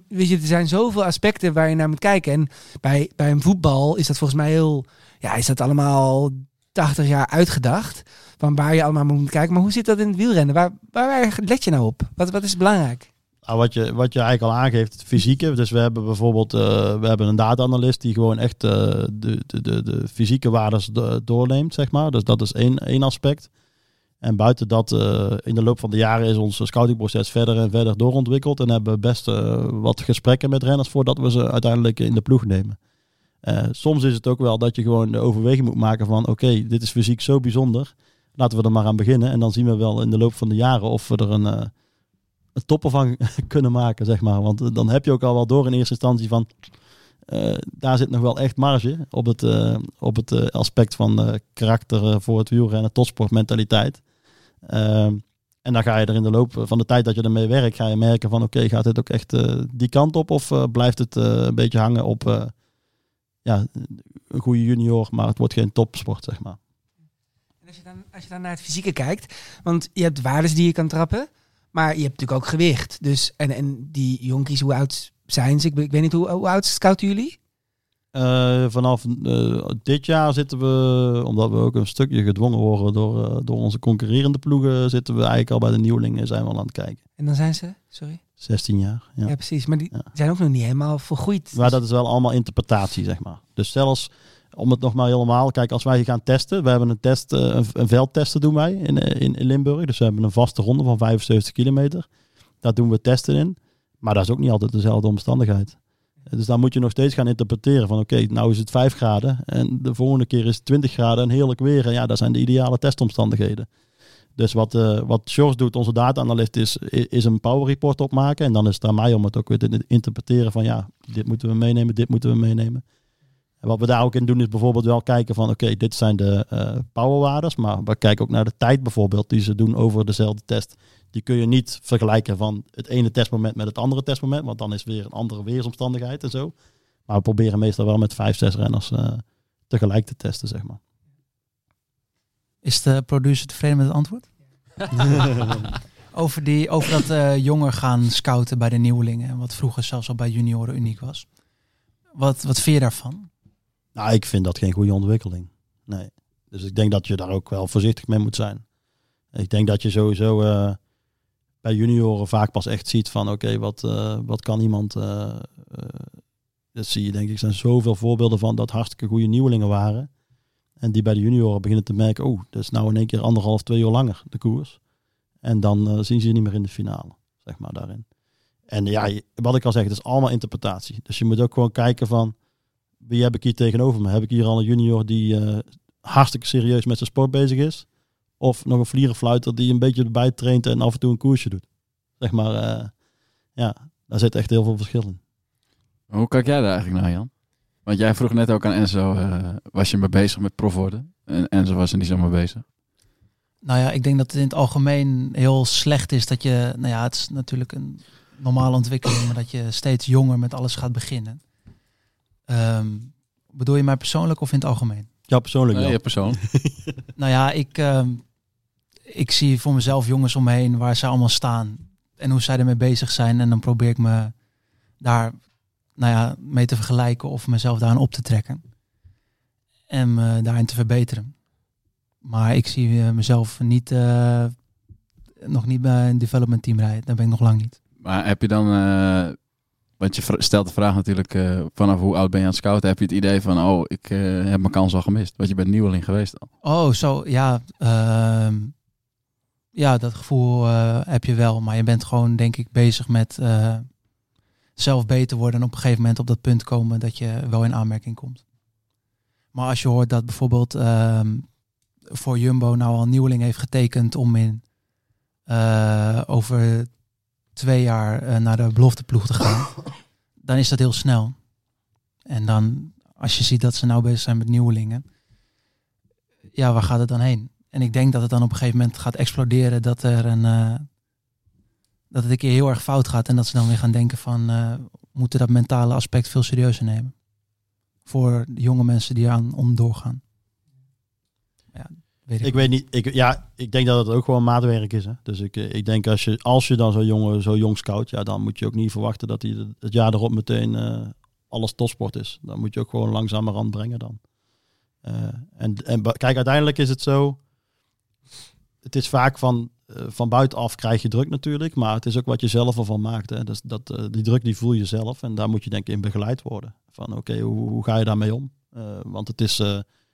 Weet je, er zijn zoveel aspecten waar je naar moet kijken. En bij, bij een voetbal is dat volgens mij heel... Ja, is dat allemaal 80 jaar uitgedacht. Van waar je allemaal moet kijken. Maar hoe zit dat in het wielrennen? Waar, waar, let je nou op? Wat, wat is belangrijk? Nou, wat, je, wat je eigenlijk al aangeeft, fysieke. Dus we hebben bijvoorbeeld uh, we hebben een data-analyst die gewoon echt uh, de, de, de, de fysieke waardes do doorneemt, zeg maar. Dus dat is één, één aspect. En buiten dat, uh, in de loop van de jaren is ons scoutingproces verder en verder doorontwikkeld. En hebben we best uh, wat gesprekken met renners voordat we ze uiteindelijk in de ploeg nemen. Soms is het ook wel dat je gewoon de overweging moet maken van oké, dit is fysiek zo bijzonder. Laten we er maar aan beginnen. En dan zien we wel in de loop van de jaren of we er een, een topper van kunnen maken, zeg maar. Want dan heb je ook al wel door in eerste instantie van... Daar zit nog wel echt marge op het, op het aspect van karakter voor het wielrennen, topsportmentaliteit. Ehm, en dan ga je er in de loop van de tijd dat je ermee werkt, ga je merken van oké, gaat dit ook echt die kant op of blijft het een beetje hangen op ja, een goede junior, maar het wordt geen topsport, zeg maar. Als je, dan, als je dan naar het fysieke kijkt, want je hebt waardes die je kan trappen, maar je hebt natuurlijk ook gewicht. Dus, en, en die jonkies, hoe oud zijn ze? Ik, weet niet, hoe oud scouten jullie? Uh, vanaf uh, dit jaar zitten we, omdat we ook een stukje gedwongen worden door, uh, door onze concurrerende ploegen, zitten we eigenlijk al bij de nieuwelingen zijn we al aan het kijken. En dan zijn ze, sorry? 16 jaar. Ja, ja precies. Maar die ja. zijn ook nog niet helemaal volgroeid. Maar dat is wel allemaal interpretatie, zeg maar. Dus zelfs om het nog maar helemaal, kijk, als wij gaan testen, we hebben een test, een, een veldtesten doen wij in, in, in Limburg. Dus we hebben een vaste ronde van 75 kilometer. Daar doen we testen in. Maar dat is ook niet altijd dezelfde omstandigheid. Dus dan moet je nog steeds gaan interpreteren van oké, nou is het 5 graden en de volgende keer is het 20 graden en heerlijk weer. En ja, dat zijn de ideale testomstandigheden. Dus wat, uh, wat Sjors doet, onze data-analyst, is, is een power report opmaken. En dan is het aan mij om het ook weer te interpreteren van ja, dit moeten we meenemen, dit moeten we meenemen. En wat we daar ook in doen is bijvoorbeeld wel kijken van oké, dit zijn de uh, powerwaardes. Maar we kijken ook naar de tijd bijvoorbeeld die ze doen over dezelfde test. Die kun je niet vergelijken van het ene testmoment met het andere testmoment. Want dan is weer een andere weersomstandigheid en zo. Maar we proberen meestal wel met vijf, zes renners uh, tegelijk te testen, zeg maar. Is de producer tevreden met het antwoord? over, die, over dat uh, jonger gaan scouten bij de nieuwelingen. Wat vroeger zelfs al bij junioren uniek was. Wat, wat vind je daarvan? Nou, ik vind dat geen goede ontwikkeling. Nee. Dus ik denk dat je daar ook wel voorzichtig mee moet zijn. Ik denk dat je sowieso uh, bij junioren vaak pas echt ziet van oké, wat, uh, wat kan iemand. Uh, dat zie je denk ik, zijn zoveel voorbeelden van dat hartstikke goede nieuwelingen waren. En die bij de junioren beginnen te merken, oh, dat is nou in één keer anderhalf, twee uur langer de koers. En dan zien ze je niet meer in de finale, zeg maar daarin. En ja, wat ik al zeg, het is allemaal interpretatie. Dus je moet ook gewoon kijken van, wie heb ik hier tegenover me? Heb ik hier al een junior die hartstikke serieus met zijn sport bezig is? Of nog een vlierenfluiter die een beetje erbij traint en af en toe een koersje doet. Zeg maar, uh, ja, Daar zit echt heel veel verschil in. Hoe kijk jij daar eigenlijk naar, Jan? Want jij vroeg net ook aan Enzo, eh, was je mee bezig met prof worden? En Enzo was er niet zo mee bezig. Nou ja, ik denk dat het in het algemeen heel slecht is dat je, nou ja, het is natuurlijk een normale ontwikkeling, maar dat je steeds jonger met alles gaat beginnen. Ehm, bedoel je mij persoonlijk of in het algemeen? Ja, persoonlijk Nee, wel. je persoon. Nou ja, ik, ehm, ik zie voor mezelf jongens om me heen waar ze allemaal staan en hoe zij ermee bezig zijn. En dan probeer ik me daar nou ja, mee te vergelijken of mezelf daaraan op te trekken. En me daarin te verbeteren. Maar ik zie eh, mezelf niet, eh, nog niet bij een development team rijden. Daar ben ik nog lang niet. Maar heb je dan, eh, want je stelt de vraag natuurlijk vanaf hoe oud ben je aan het scouten, heb je het idee van, oh, ik heb mijn kans al gemist. Want je bent nieuweling geweest al. Oh, zo, ja. Ja, dat gevoel eh, heb je wel. Maar je bent gewoon, denk ik, bezig met eh, zelf beter worden. En op een gegeven moment op dat punt komen dat je wel in aanmerking komt. Maar als je hoort dat bijvoorbeeld ehm, voor Jumbo nou al een nieuweling heeft getekend om in eh, over twee jaar naar de belofteploeg te gaan, dan is dat heel snel. En dan, als je ziet dat ze nou bezig zijn met nieuwelingen, ja, waar gaat het dan heen? En ik denk dat het dan op een gegeven moment gaat exploderen dat er een eh, dat het een keer heel erg fout gaat en dat ze dan weer gaan denken van we moeten dat mentale aspect veel serieuzer nemen voor de jonge mensen die aan om doorgaan. Ja, weet ik. Ik weet niet. Ik, ja, ik denk dat het ook gewoon maatwerk is. Hè. Dus ik, eh, ik denk als je, als je dan zo jong, zo jong scout, ja, dan moet je ook niet verwachten dat hij het- jaar erop meteen alles topsport is. Dan moet je ook gewoon langzamerhand brengen dan. En, en kijk, uiteindelijk is het zo. Het is vaak van, eh, van buitenaf krijg je druk natuurlijk, maar het is ook wat je zelf ervan maakt. Hè. Dus dat, eh, die druk die voel je zelf en daar moet je denk ik in begeleid worden. Van oké, hoe, ga je daarmee om? Eh, want het is,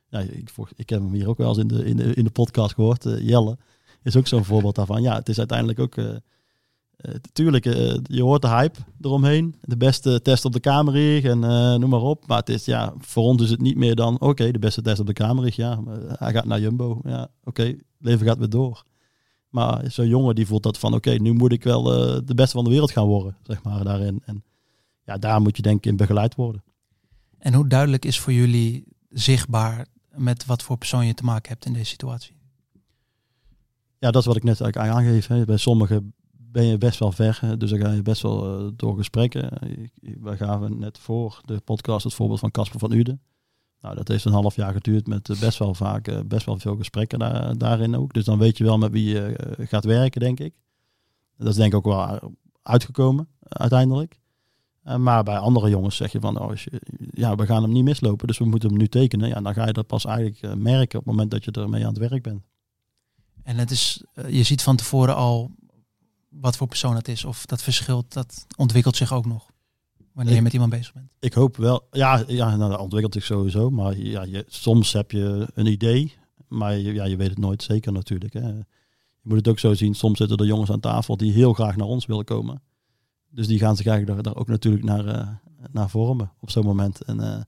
ja, ik, ik heb hem hier ook wel eens in de, in de, in de podcast gehoord. eh, Jelle is ook zo'n voorbeeld daarvan. Ja, het is uiteindelijk ook... tuurlijk, je hoort de hype eromheen. De beste test op de Kamerrig en noem maar op. Maar het is, ja, voor ons is het niet meer dan... Oké, de beste test op de Kamerrig, ja. hij gaat naar Jumbo. Ja, oké, leven gaat weer door. Maar zo'n jongen die voelt dat van... Oké, nu moet ik wel eh, de beste van de wereld gaan worden, zeg maar, daarin. En ja, daar moet je denk ik in begeleid worden. En hoe duidelijk is voor jullie zichtbaar met wat voor persoon je te maken hebt in deze situatie? Ja, dat is wat ik net eigenlijk aangeef. Hè. Bij sommigen ben je best wel ver, hè. dus dan ga je best wel eh, door gesprekken. Wij gaven net voor de podcast het voorbeeld van Casper van Uden. Nou, dat heeft een half jaar geduurd met eh, best wel vaak, eh, best wel veel gesprekken daar, daarin ook. Dus dan weet je wel met wie je eh, gaat werken, denk ik. Dat is denk ik ook wel uitgekomen, uiteindelijk. Maar bij andere jongens zeg je van, oh, ja, we gaan hem niet mislopen, dus we moeten hem nu tekenen. Ja, dan ga je dat pas eigenlijk merken op het moment dat je ermee aan het werk bent. En het is, je ziet van tevoren al wat voor persoon het is. Of dat verschilt, dat ontwikkelt zich ook nog. Wanneer je met iemand bezig bent. Ik hoop wel. Ja, ja nou, dat ontwikkelt zich sowieso. Maar ja, je, soms heb je een idee. Maar je, ja, je weet het nooit zeker natuurlijk. Hè. Je moet het ook zo zien. Soms zitten er jongens aan tafel die heel graag naar ons willen komen. Dus die gaan zich eigenlijk daar, daar ook natuurlijk naar, eh, naar vormen op zo'n moment. En eh,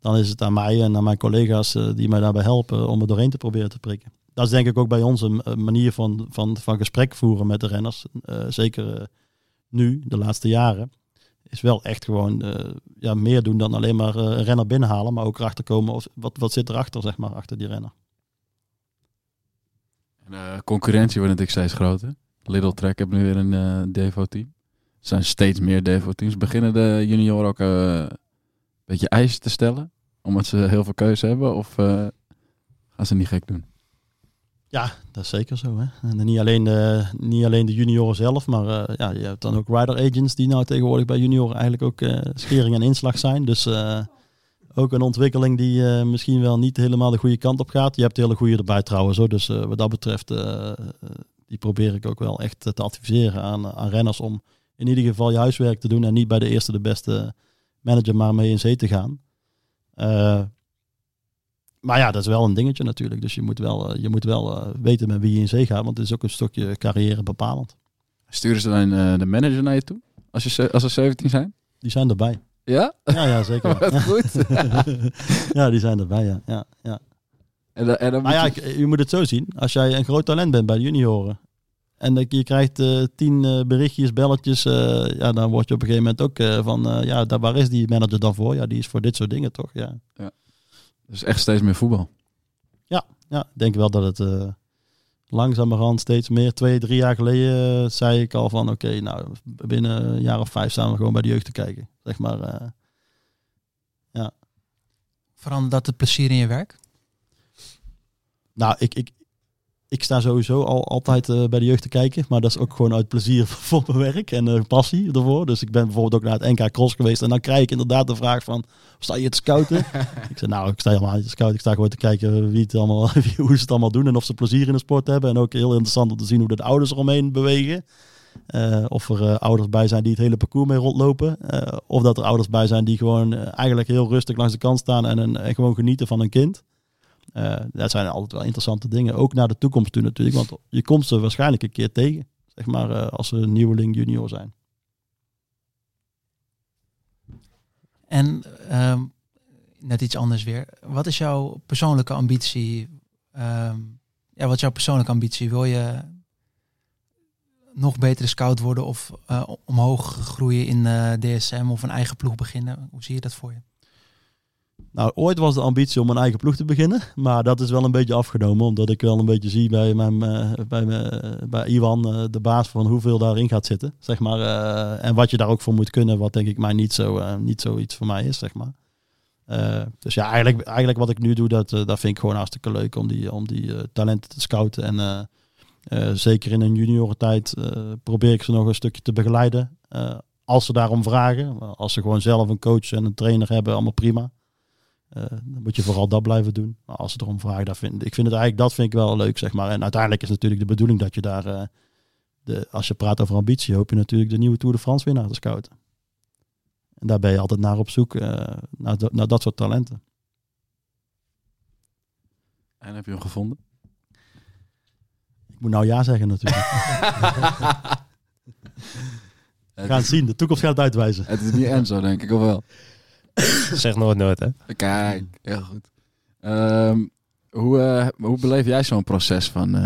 dan is het aan mij en aan mijn collega's eh, die mij daarbij helpen om er doorheen te proberen te prikken. Dat is denk ik ook bij ons een, manier van, van, van gesprek voeren met de renners. Zeker nu, de laatste jaren is wel echt gewoon eh, ja, meer doen dan alleen maar eh, een renner binnenhalen, maar ook erachter komen of wat, wat zit erachter, zeg maar, achter die renner. En, eh, concurrentie wordt natuurlijk steeds groter. Little Track heeft nu weer een Devo-team. Er zijn steeds meer Devo-teams. Beginnen de junioren ook een beetje eisen te stellen? Omdat ze heel veel keuze hebben? Of gaan ze niet gek doen? Ja, dat is zeker zo. Hè? En niet alleen, de, niet alleen de junioren zelf, maar eh, ja, je hebt dan ook rider agents die nou tegenwoordig bij junioren eigenlijk ook eh, schering en inslag zijn. Dus eh, ook een ontwikkeling die misschien wel niet helemaal de goede kant op gaat. Je hebt hele goede erbij trouwens. Hoor. Dus wat dat betreft, die probeer ik ook wel echt te adviseren aan, aan renners om in ieder geval je huiswerk te doen en niet bij de eerste de beste manager maar mee in zee te gaan. Maar ja, dat is wel een dingetje natuurlijk. Dus je moet wel, eh, je moet wel eh, weten met wie je in zee gaat. Want het is ook een stukje carrière bepalend. Sturen ze dan eh, de manager naar je toe? Als, je, ze- als er 17 zijn? Die zijn erbij. Ja? Ja, ja zeker. Wat goed. ja, die zijn erbij, ja. ja, ja. En, dan- en dan Maar ja, je- moet het zo zien. Als jij een groot talent bent bij de junioren. En je krijgt tien berichtjes, belletjes. ja, dan word je op een gegeven moment ook van... ja, daar, waar is die manager dan voor? Ja, die is voor dit soort dingen toch? Ja, Dus echt steeds meer voetbal. ja ik denk wel dat het eh, langzamerhand steeds meer... Twee, drie jaar geleden eh, zei ik al van... Oké, nou, binnen een jaar of vijf staan we gewoon bij de jeugd te kijken. Zeg maar... eh, Verandert dat het plezier in je werk? Nou, ik, ik, ik sta sowieso al altijd eh, bij de jeugd te kijken. Maar dat is ook gewoon uit plezier voor mijn werk en eh, passie ervoor. Dus ik ben bijvoorbeeld ook naar het NK Cross geweest. En dan krijg ik inderdaad de vraag van, sta je te scouten? ik zeg, nou, ik sta helemaal niet te scouten. Ik sta gewoon te kijken wie het allemaal, hoe ze het allemaal doen. En of ze plezier in de sport hebben. En ook heel interessant om te zien hoe de ouders eromheen bewegen. Eh, of er ouders bij zijn die het hele parcours mee rondlopen. Of dat er ouders bij zijn die gewoon eigenlijk heel rustig langs de kant staan en, en gewoon genieten van een kind. Eh, dat zijn altijd wel interessante dingen. Ook naar de toekomst toe natuurlijk. Want je komt ze waarschijnlijk een keer tegen. Zeg maar eh, als ze nieuweling junior zijn. En ehm, net iets anders weer. Wat is jouw persoonlijke ambitie? Ehm, ja, wat is jouw persoonlijke ambitie? Wil je nog betere scout worden of eh, omhoog groeien in DSM of een eigen ploeg beginnen? Hoe zie je dat voor je? Nou, ooit was de ambitie om een eigen ploeg te beginnen. Maar dat is wel een beetje afgenomen. Omdat ik wel een beetje zie bij, mijn, eh, bij, mijn, bij Iwan, eh, de baas, van hoeveel daarin gaat zitten. Zeg maar. eh, en wat je daar ook voor moet kunnen. Wat denk ik mij niet, zo, eh, niet zoiets voor mij is, zeg maar. Eh, dus ja, eigenlijk, eigenlijk wat ik nu doe, dat, eh, dat vind ik gewoon hartstikke leuk. Om die, om die eh, talenten te scouten. En eh, eh, zeker in een juniorentijd eh probeer ik ze nog een stukje te begeleiden. Eh, als ze daarom vragen. Als ze gewoon zelf een coach en een trainer hebben, allemaal prima. Eh, dan moet je vooral dat blijven doen. Maar als ze erom vragen, dat vind, ik vind het eigenlijk dat vind ik wel leuk, zeg maar. En uiteindelijk is natuurlijk de bedoeling dat je daar, eh, de, als je praat over ambitie, hoop je natuurlijk de nieuwe Tour de France winnaar te scouten. En daar ben je altijd naar op zoek, eh, naar, dat- naar dat soort talenten. En heb je hem gevonden? Ik moet nou ja zeggen natuurlijk. We gaan het zien, de toekomst gaat het uitwijzen. Het is niet Enzo, denk ik, of wel? Zeg nooit nooit, hè? Kijk, heel goed. Ehm, hoe, eh, hoe beleef jij zo'n proces van... eh,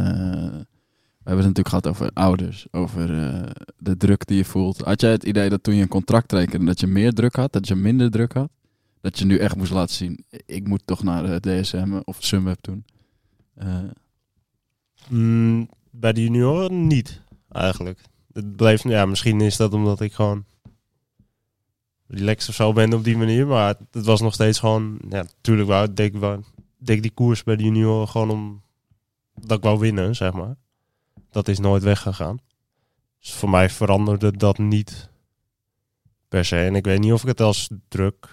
we hebben het natuurlijk gehad over ouders, over eh, de druk die je voelt. Had jij het idee dat toen je een contract tekende, dat je meer druk had, dat je minder druk had? Dat je nu echt moest laten zien, ik moet toch naar DSM of Sunweb toen? Mm, bij de junioren niet, eigenlijk. Het bleef, ja, misschien is dat omdat ik gewoon relaxed of zo ben op die manier. Maar het was nog steeds gewoon, ja, natuurlijk wou, ik wou, die koers bij de junioren gewoon om dat ik wou winnen, zeg maar. Dat is nooit weggegaan. Dus voor mij veranderde dat niet per se. En ik weet niet of ik het als druk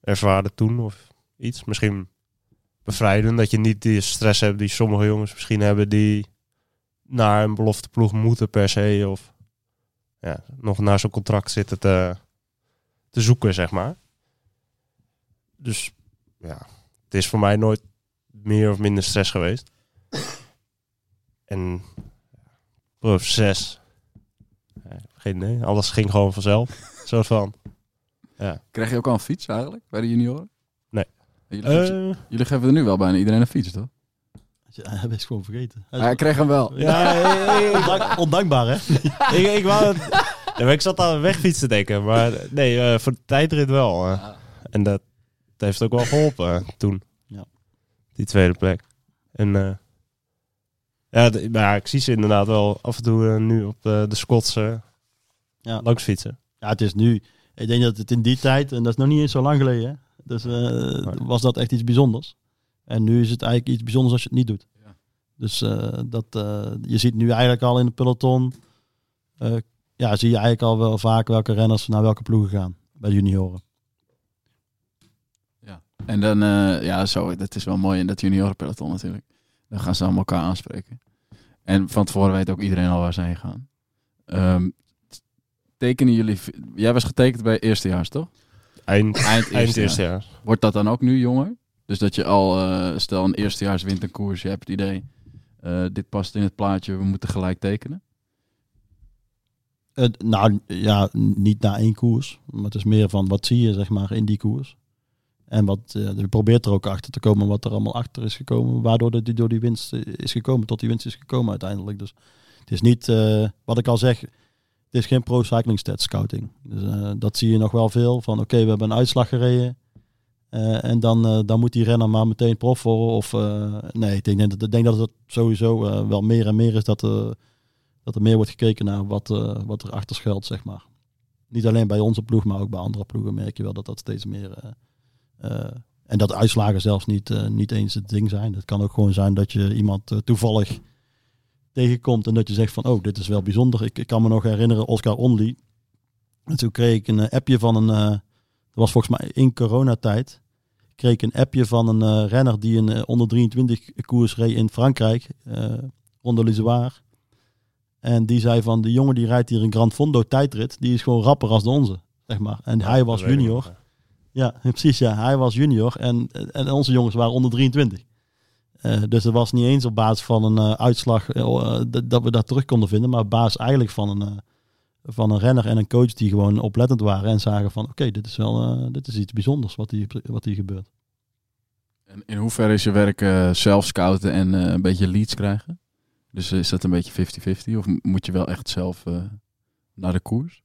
ervaarde toen of iets. Misschien bevrijden dat je niet die stress hebt die sommige jongens misschien hebben die naar een belofteploeg moeten per se of ja, nog naar zo'n contract zitten te, te zoeken, zeg maar. Dus ja, het is voor mij nooit meer of minder stress geweest. En prof 6. Geen idee. Alles ging gewoon vanzelf. soort van. Krijg je ook al een fiets eigenlijk, bij de junioren? Nee. Jullie, geven, Eh, jullie geven er nu wel bijna iedereen een fiets, toch? Ja, hij is gewoon vergeten. Hij is- Hij kreeg hem wel. ja, Ondank- ondankbaar, hè? ik, ik, wou het, ja, maar ik zat aan een wegfiets te denken, maar nee, eh, voor de tijdrit wel. eh. En dat, dat heeft ook wel geholpen eh, toen. Ja. Die tweede plek. En eh, ja, de- maar ja, ik zie ze inderdaad wel af en toe nu op eh, de Schotse Ja. langs fietsen. Ja, het is nu. Ik denk dat het in die tijd, en dat is nog niet eens zo lang geleden, hè? dus eh, was dat echt iets bijzonders. En nu is het eigenlijk iets bijzonders als je het niet doet. Ja. Dus eh, dat, eh, je ziet nu eigenlijk al in de peloton, eh, ja, zie je eigenlijk al wel vaak welke renners naar welke ploegen gaan bij de junioren. En dan, eh, ja, zo, dat is wel mooi in dat juniorenpeloton natuurlijk. Dan gaan ze allemaal elkaar aanspreken. En van tevoren weet ook iedereen al waar ze heen gaan. Ehm, tekenen jullie... Jij was getekend bij eerstejaars, toch? Eind, Eind eind eerste eerste jaar. Wordt dat dan ook nu jonger? Dus dat je al, eh, stel een eerstejaars wint een koers, je hebt het idee, eh, dit past in het plaatje, we moeten gelijk tekenen. Nou ja, niet na één koers, maar het is meer van wat zie je zeg maar in die koers. En wat, je probeert er ook achter te komen wat er allemaal achter is gekomen, waardoor die door die winst is gekomen, tot die winst is gekomen uiteindelijk. Dus het is niet, eh, wat ik al zeg, het is geen pro cycling stat scouting. Dus, eh, dat zie je nog wel veel van, oké, we hebben een uitslag gereden. en dan, dan moet die renner maar meteen prof worden. Of, nee, ik denk, dat- ik denk dat het sowieso wel meer en meer is dat, dat er meer wordt gekeken naar wat, eh, wat er achter schuilt, zeg maar. Niet alleen bij onze ploeg, maar ook bij andere ploegen merk je wel dat dat steeds meer... eh, eh, en dat uitslagen zelfs niet, niet eens het ding zijn. Het kan ook gewoon zijn dat je iemand toevallig tegenkomt en dat je zegt van, oh, dit is wel bijzonder. Ik, ik kan me nog herinneren, Oscar Only. En toen kreeg ik een appje van een, eh, dat was volgens mij in coronatijd, kreeg ik een appje van een renner die een onder 23 koers reed in Frankrijk, Ronde l'Isoire. En die zei van, de jongen die rijdt hier een Grand Fondo tijdrit, die is gewoon rapper als de onze, zeg maar. En hij was junior. Ja, precies. Ja. Hij was junior en, en onze jongens waren onder 23. Eh, dus het was niet eens op basis van een eh, uitslag eh, dat- we dat terug konden vinden, maar op basis eigenlijk van een, van een renner en een coach die gewoon oplettend waren en zagen van oké, dit is wel dit is iets bijzonders wat hier, wat hier gebeurt. En in hoeverre is je werk zelf scouten en een beetje leads krijgen? Dus is dat een beetje 50-50? Of moet je wel echt zelf eh, naar de koers?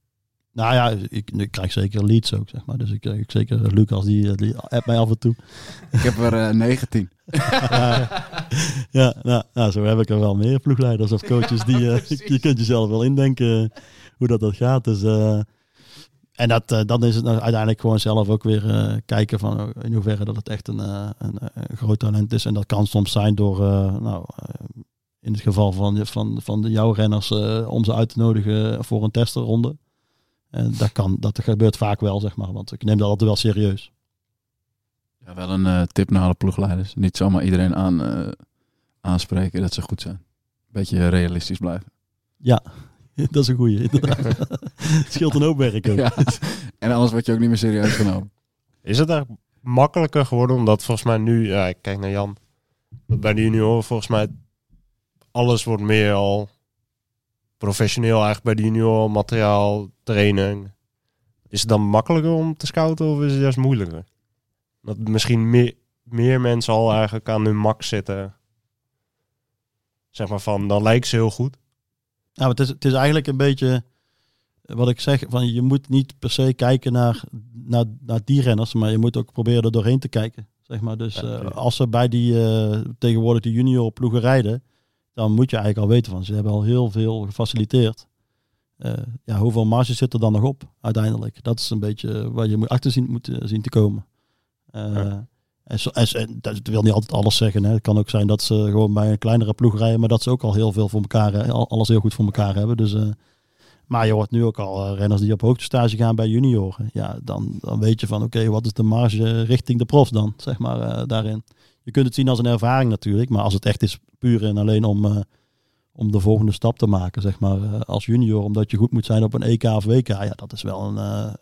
Nou ja, ik, ik krijg zeker leads ook, zeg maar. Dus ik krijg zeker Lucas, die, eh, die appt mij af en toe. Ik heb er eh, 19. ja, nou, nou, zo heb ik er wel meer ploegleiders of coaches. Die, eh, je kunt jezelf wel indenken eh, hoe dat, dat gaat. Dus, eh, en dat, eh, dan is het nou uiteindelijk gewoon zelf ook weer eh, kijken van oh, in hoeverre dat het echt een, eh, een, eh, een groot talent is. En dat kan soms zijn door, eh, nou, eh, in het geval van, van, van de jouw renners, eh, om ze uit te nodigen voor een testerronde. En dat, kan, dat gebeurt vaak wel, zeg maar. Want ik neem dat altijd wel serieus. Ja, wel een eh, tip naar alle ploegleiders. Niet zomaar iedereen aan, eh, aanspreken dat ze goed zijn. Beetje realistisch blijven. Ja, dat is een goeie, inderdaad. Het scheelt een hoop werk ook. Ja. En anders word je ook niet meer serieus genomen. Is het eigenlijk makkelijker geworden? Omdat volgens mij nu, ja, ik kijk naar Jan, bij de junioren volgens mij alles wordt meer al professioneel eigenlijk bij de junioren, materiaal, training. Is het dan makkelijker om te scouten of is het juist moeilijker? Dat misschien meer, meer mensen al eigenlijk aan hun max zitten. Zeg maar van, dan lijkt ze heel goed. Nou, het is, het is eigenlijk een beetje wat ik zeg, van je moet niet per se kijken naar, naar, naar die renners, maar je moet ook proberen er doorheen te kijken. Zeg maar. Dus Ja, eh, als ze bij die eh, tegenwoordig de junior ploegen rijden, dan moet je eigenlijk al weten van ze hebben al heel veel gefaciliteerd. Eh, ja, hoeveel marge zit er dan nog op uiteindelijk? Dat is een beetje waar je moet achter zien, moet eh, zien te komen. Ja. en, zo, en, en dat wil niet altijd alles zeggen. Hè. Het kan ook zijn dat ze gewoon bij een kleinere ploeg rijden, maar dat ze ook al heel veel voor elkaar, alles heel goed voor elkaar hebben. Dus, maar je hoort nu ook al renners die op hoogtestage gaan bij junioren. Ja, dan, dan weet je van oké, wat is de marge richting de profs dan, zeg maar, daarin. Je kunt het zien als een ervaring natuurlijk, maar als het echt is puur en alleen om, eh, om de volgende stap te maken, zeg maar, eh, als junior, omdat je goed moet zijn op een EK of WK, ja, dat is wel een, eh,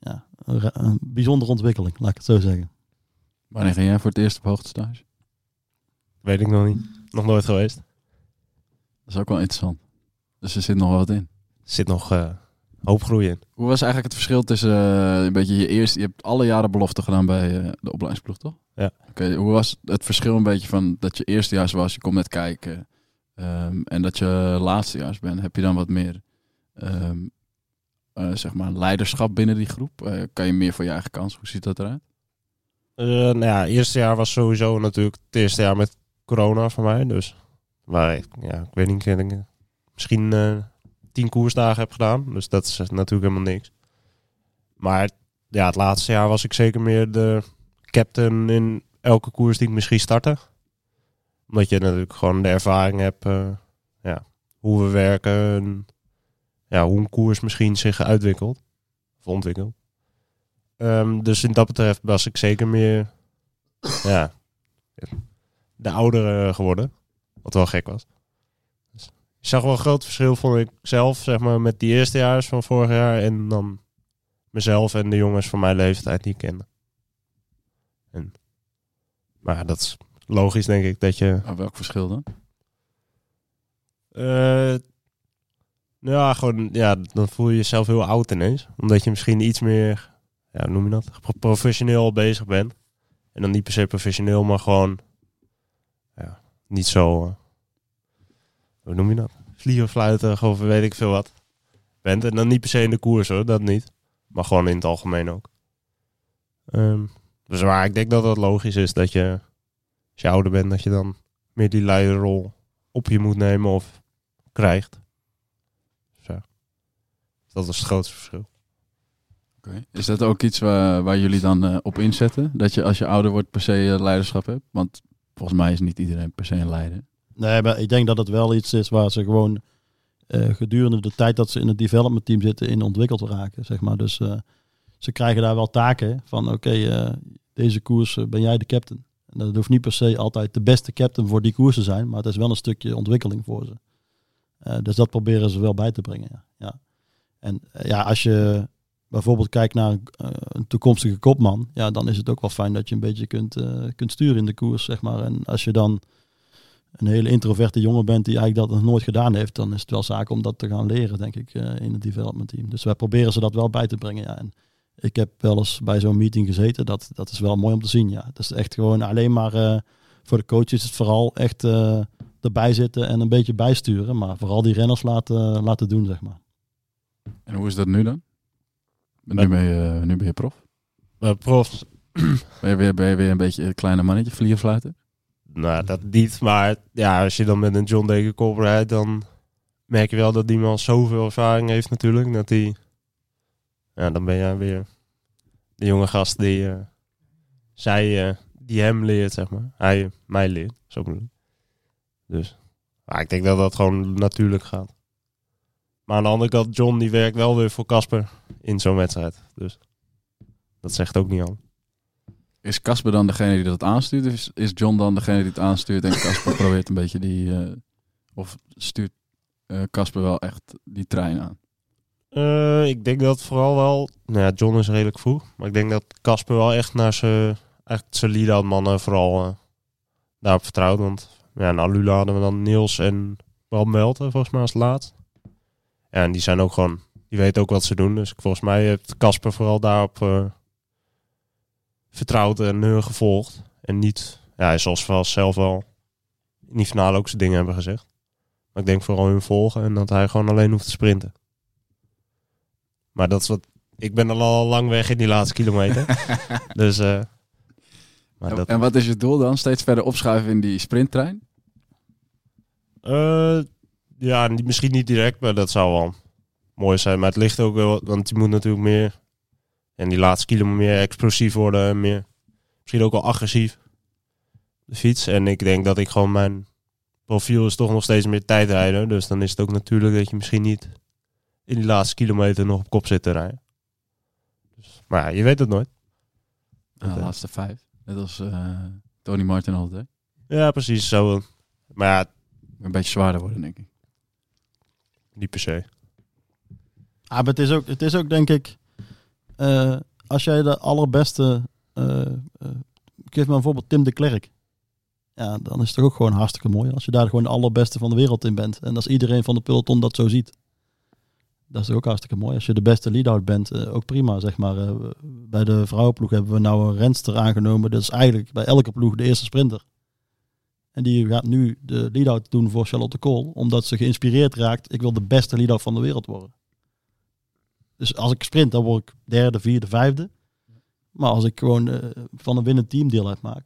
ja, een, re- een bijzondere ontwikkeling, laat ik het zo zeggen. Wanneer ging jij voor het eerst op hoogtestage? Weet ik nog niet. Nog nooit geweest. Dat is ook wel interessant. Dus er zit nog wat in. Er zit nog eh, hoop groei in. Hoe was eigenlijk het verschil tussen eh, een beetje je eerste... Je hebt alle jaren belofte gedaan bij eh, de opleidingsploeg, toch? Ja. Oké, hoe was het verschil een beetje van dat je eerstejaars was, je komt net kijken... ehm, en dat je laatstejaars bent? Heb je dan wat meer, ehm, eh, zeg maar, leiderschap binnen die groep? Eh, kan je meer voor je eigen kans? Hoe ziet dat eruit? Eh, nou ja, het eerste jaar was sowieso natuurlijk het eerste jaar met corona voor mij. Dus waar ik, ja, ik weet niet, misschien eh, tien koersdagen heb gedaan. Dus dat is natuurlijk helemaal niks. Maar ja, het laatste jaar was ik zeker meer de captain in elke koers die ik misschien startte. Omdat je natuurlijk gewoon de ervaring hebt, eh, ja, hoe we werken. En, ja, hoe een koers misschien zich uitwikkelt. Of ontwikkelt. Ehm, dus in dat betreft was ik zeker meer ja, de oudere geworden. Wat wel gek was. Ik zag wel een groot verschil, vond ik zelf, zeg maar, met die eerstejaars van vorig jaar. En dan mezelf en de jongens van mijn leeftijd die ik kende. En, maar dat is logisch, denk ik, dat je... Welk verschil dan? Eh, ja, gewoon, ja, dan voel je jezelf heel oud ineens. Omdat je misschien iets meer, ja, hoe noem je dat? Pro- Professioneel bezig bent. En dan niet per se professioneel, maar gewoon, ja, niet zo, eh, hoe noem je dat? Vliegen, fluiten, gewoon weet ik veel wat. Bent. En dan niet per se in de koers hoor, dat niet. Maar gewoon in het algemeen ook. Ehm, dus waar ik denk dat dat logisch is dat je, als je ouder bent, dat je dan meer die leiderrol op je moet nemen of krijgt. Zo. Dat is het grootste verschil. Is dat ook iets waar, waar jullie dan eh, op inzetten? Dat je als je ouder wordt per se eh, leiderschap hebt? Want volgens mij is niet iedereen per se een leider. Nee, maar ik denk dat het wel iets is waar ze gewoon eh, gedurende de tijd dat ze in het development team zitten in ontwikkeld raken. Zeg maar. Dus eh, ze krijgen daar wel taken van oké, eh, deze koers ben jij de captain. En dat hoeft niet per se altijd de beste captain voor die koers te zijn, maar het is wel een stukje ontwikkeling voor ze. Dus dat proberen ze wel bij te brengen. Ja. Ja. En ja, als je bijvoorbeeld kijkt naar een, toekomstige kopman, ja, dan is het ook wel fijn dat je een beetje kunt, kunt sturen in de koers, zeg maar. En als je dan een hele introverte jongen bent die eigenlijk dat nog nooit gedaan heeft, dan is het wel zaak om dat te gaan leren, denk ik, eh, in het development team. Dus wij proberen ze dat wel bij te brengen. Ja. En ik heb wel eens bij zo'n meeting gezeten. Dat, dat is wel mooi om te zien. Ja. Dat is echt gewoon alleen maar eh, voor de coaches is het vooral echt eh, erbij zitten en een beetje bijsturen. Maar vooral die renners laten, laten doen, zeg maar. En hoe is dat nu dan? Nu ben je, nu ben je prof. Profs, Ben je, weer, ben je weer een beetje een kleine mannetje, vliegen fluiten? Nou dat niet. Maar ja, als je dan met een John Degenkolb rijdt, dan merk je wel dat die man zoveel ervaring heeft natuurlijk. Dat hij, ja, dan ben je weer de jonge gast die eh, zij, eh, die hem leert, zeg maar. Hij mij leert, zo bedoel ik. Dus, maar ik denk dat dat gewoon natuurlijk gaat. Maar aan de andere kant, John die werkt wel weer voor Casper in zo'n wedstrijd. Dus dat zegt ook niet al. Is Casper dan degene die dat aanstuurt? Of is, is John dan degene die het aanstuurt en Casper probeert een beetje die... eh, of stuurt eh, Casper wel echt die trein aan? Eh, ik denk dat vooral wel... Nou ja, John is redelijk vroeg. Maar ik denk dat Casper wel echt naar zijn... Echt zijn mannen vooral eh, daarop vertrouwt. Want ja, na Lula hadden we dan Niels en Bram Melten volgens mij als laatst. Ja, en die zijn ook gewoon... Die weten ook wat ze doen. Dus volgens mij heeft Casper vooral daarop eh, vertrouwd en hun gevolgd. En niet... Ja, zoals we zelf wel in die finale ook zijn dingen hebben gezegd. Maar ik denk vooral hun volgen en dat hij gewoon alleen hoeft te sprinten. Maar dat is wat. Ik ben al, al lang weg in die laatste kilometer. dus. eh maar dat, En wat is je doel dan? Steeds verder opschuiven in die sprinttrein? eh, ja, misschien niet direct, maar dat zou wel mooi zijn. Maar het ligt ook wel, want je moet natuurlijk meer. En die laatste kilo meer explosief worden. en Meer, misschien ook wel agressief. De fiets. En ik denk dat ik gewoon mijn profiel is toch nog steeds meer tijdrijden. Dus dan is het ook natuurlijk dat je misschien niet in die laatste kilometer nog op kop zit te rijden. Dus, maar ja, je weet het nooit. Nou, de Oké. laatste vijf. Net als eh, Tony Martin altijd. Ja, precies. Zo. Maar ja, Een beetje zwaarder worden, denk ik. niet per se. Ah, maar het is ook, het is ook denk ik, eh, als jij de allerbeste, ik geef maar een voorbeeld, Tim de Klerk. Ja, dan is het toch ook gewoon hartstikke mooi als je daar gewoon de allerbeste van de wereld in bent. En als iedereen van de peloton dat zo ziet. Dat is ook hartstikke mooi. Als je de beste lead-out bent, ook prima, zeg maar. Bij de vrouwenploeg hebben we nou een renster aangenomen. Dat is eigenlijk bij elke ploeg de eerste sprinter. En die gaat nu de lead-out doen voor Charlotte Kool. Omdat ze geïnspireerd raakt. Ik wil de beste lead-out van de wereld worden. Dus als ik sprint, dan word ik derde, vierde, vijfde. Maar als ik gewoon eh, van een winnend team deel uitmaak.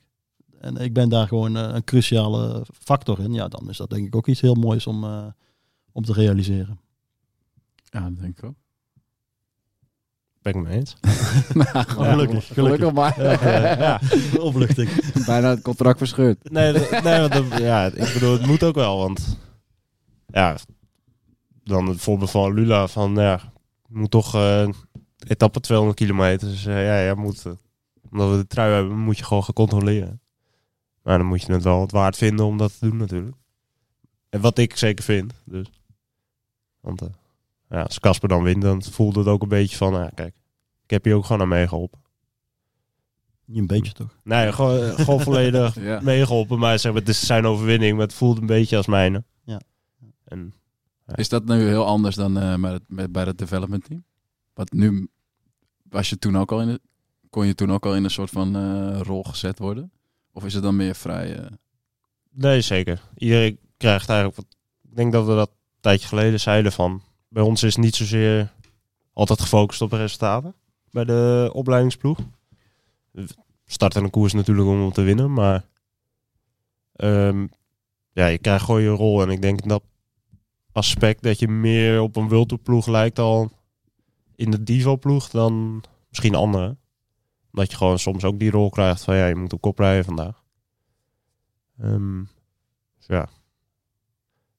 En ik ben daar gewoon eh, een cruciale factor in. Ja, dan is dat denk ik ook iets heel moois om, eh, om te realiseren. Ja, dat denk ik ook. Ben ik mee eens. Nou, gelukkig, gelukkig. maar. ja, opluchting. Bijna het contract verscheurd. Nee, nee want dat- ja, ik bedoel, het moet ook wel. Want ja, dan het voorbeeld van Lula van ja, moet toch eh etappe 200 kilometer. Dus eh, ja, ja, moet, eh, omdat we de trui hebben, moet je gewoon gaan controleren. Maar dan moet je het wel het waard vinden om dat te doen natuurlijk. En wat ik zeker vind. Dus. Want ja, als Casper dan wint, dan voelt het ook een beetje van, ja, kijk, ik heb hier ook gewoon aan meegeholpen. Niet een beetje toch? Nee, gewoon, gewoon volledig Ja. meegeholpen. Maar zeg maar, het is zijn overwinning, maar het voelt een beetje als mijne. Ja. En Is dat nu heel anders dan eh, met bij het development team? Want nu was je toen ook al in kon je toen ook al in een soort van eh, rol gezet worden? Of is het dan meer vrij? eh, nee, zeker. Iedereen krijgt eigenlijk wat ik denk dat we dat een tijdje geleden zeiden van... Bij ons is niet zozeer altijd gefocust op resultaten bij de opleidingsploeg. Starten een koers natuurlijk om te winnen, maar... ehm, ja, je krijgt gewoon je rol. En ik denk dat aspect dat je meer op een Wilto-ploeg lijkt al in de Divo-ploeg dan misschien anderen. Dat je gewoon soms ook die rol krijgt van ja, je moet op kop rijden vandaag. Ehm, dus ja.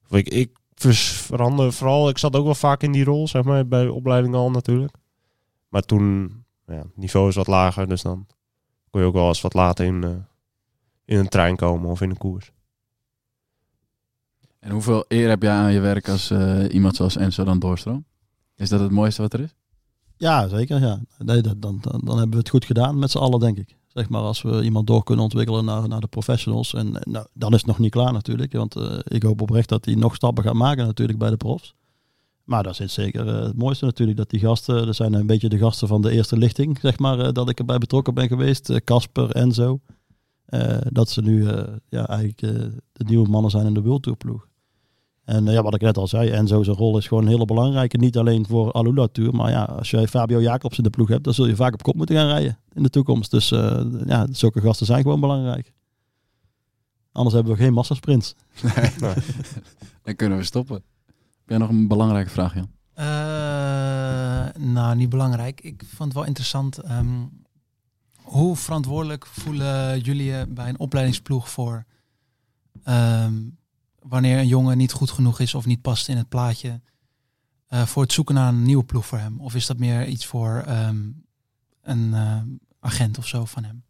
Ik, ik verander vooral, ik zat ook wel vaak in die rol, zeg maar, bij de opleiding al natuurlijk. Maar toen, ja, het niveau is wat lager, dus dan kon je ook wel eens wat later in, eh, in een trein komen of in een koers. En hoeveel eer heb jij aan je werk als eh, iemand zoals Enzo dan doorstroom? Is dat het mooiste wat er is? Ja, zeker. Ja. Dan, dan, dan hebben we het goed gedaan met z'n allen, denk ik. Zeg maar, als we iemand door kunnen ontwikkelen naar, naar de professionals. En nou, dan is het nog niet klaar natuurlijk. Want eh, ik hoop oprecht dat hij nog stappen gaat maken natuurlijk bij de profs. Maar dat is zeker eh, het mooiste natuurlijk. Dat die gasten, dat zijn een beetje de gasten van de eerste lichting, zeg maar. dat ik erbij betrokken ben geweest. Casper, Enzo. Eh, dat ze nu ja, eigenlijk de nieuwe mannen zijn in de World Tour ploeg. En eh, ja, wat ik net al zei, Enzo zijn rol is gewoon een hele belangrijke. Niet alleen voor Alula Tour, maar ja, als jij Fabio Jacobs in de ploeg hebt, dan zul je vaak op kop moeten gaan rijden in de toekomst. Dus eh, ja, zulke gasten zijn gewoon belangrijk. Anders hebben we geen massasprints. Dan kunnen we stoppen. Heb jij nog een belangrijke vraag, Jan? Eh, nou, niet belangrijk. Ik vond het wel interessant. ehm, hoe verantwoordelijk voelen jullie je bij een opleidingsploeg voor ehm, wanneer een jongen niet goed genoeg is of niet past in het plaatje eh, voor het zoeken naar een nieuwe ploeg voor hem? Of is dat meer iets voor ehm, een eh, agent of zo van hem?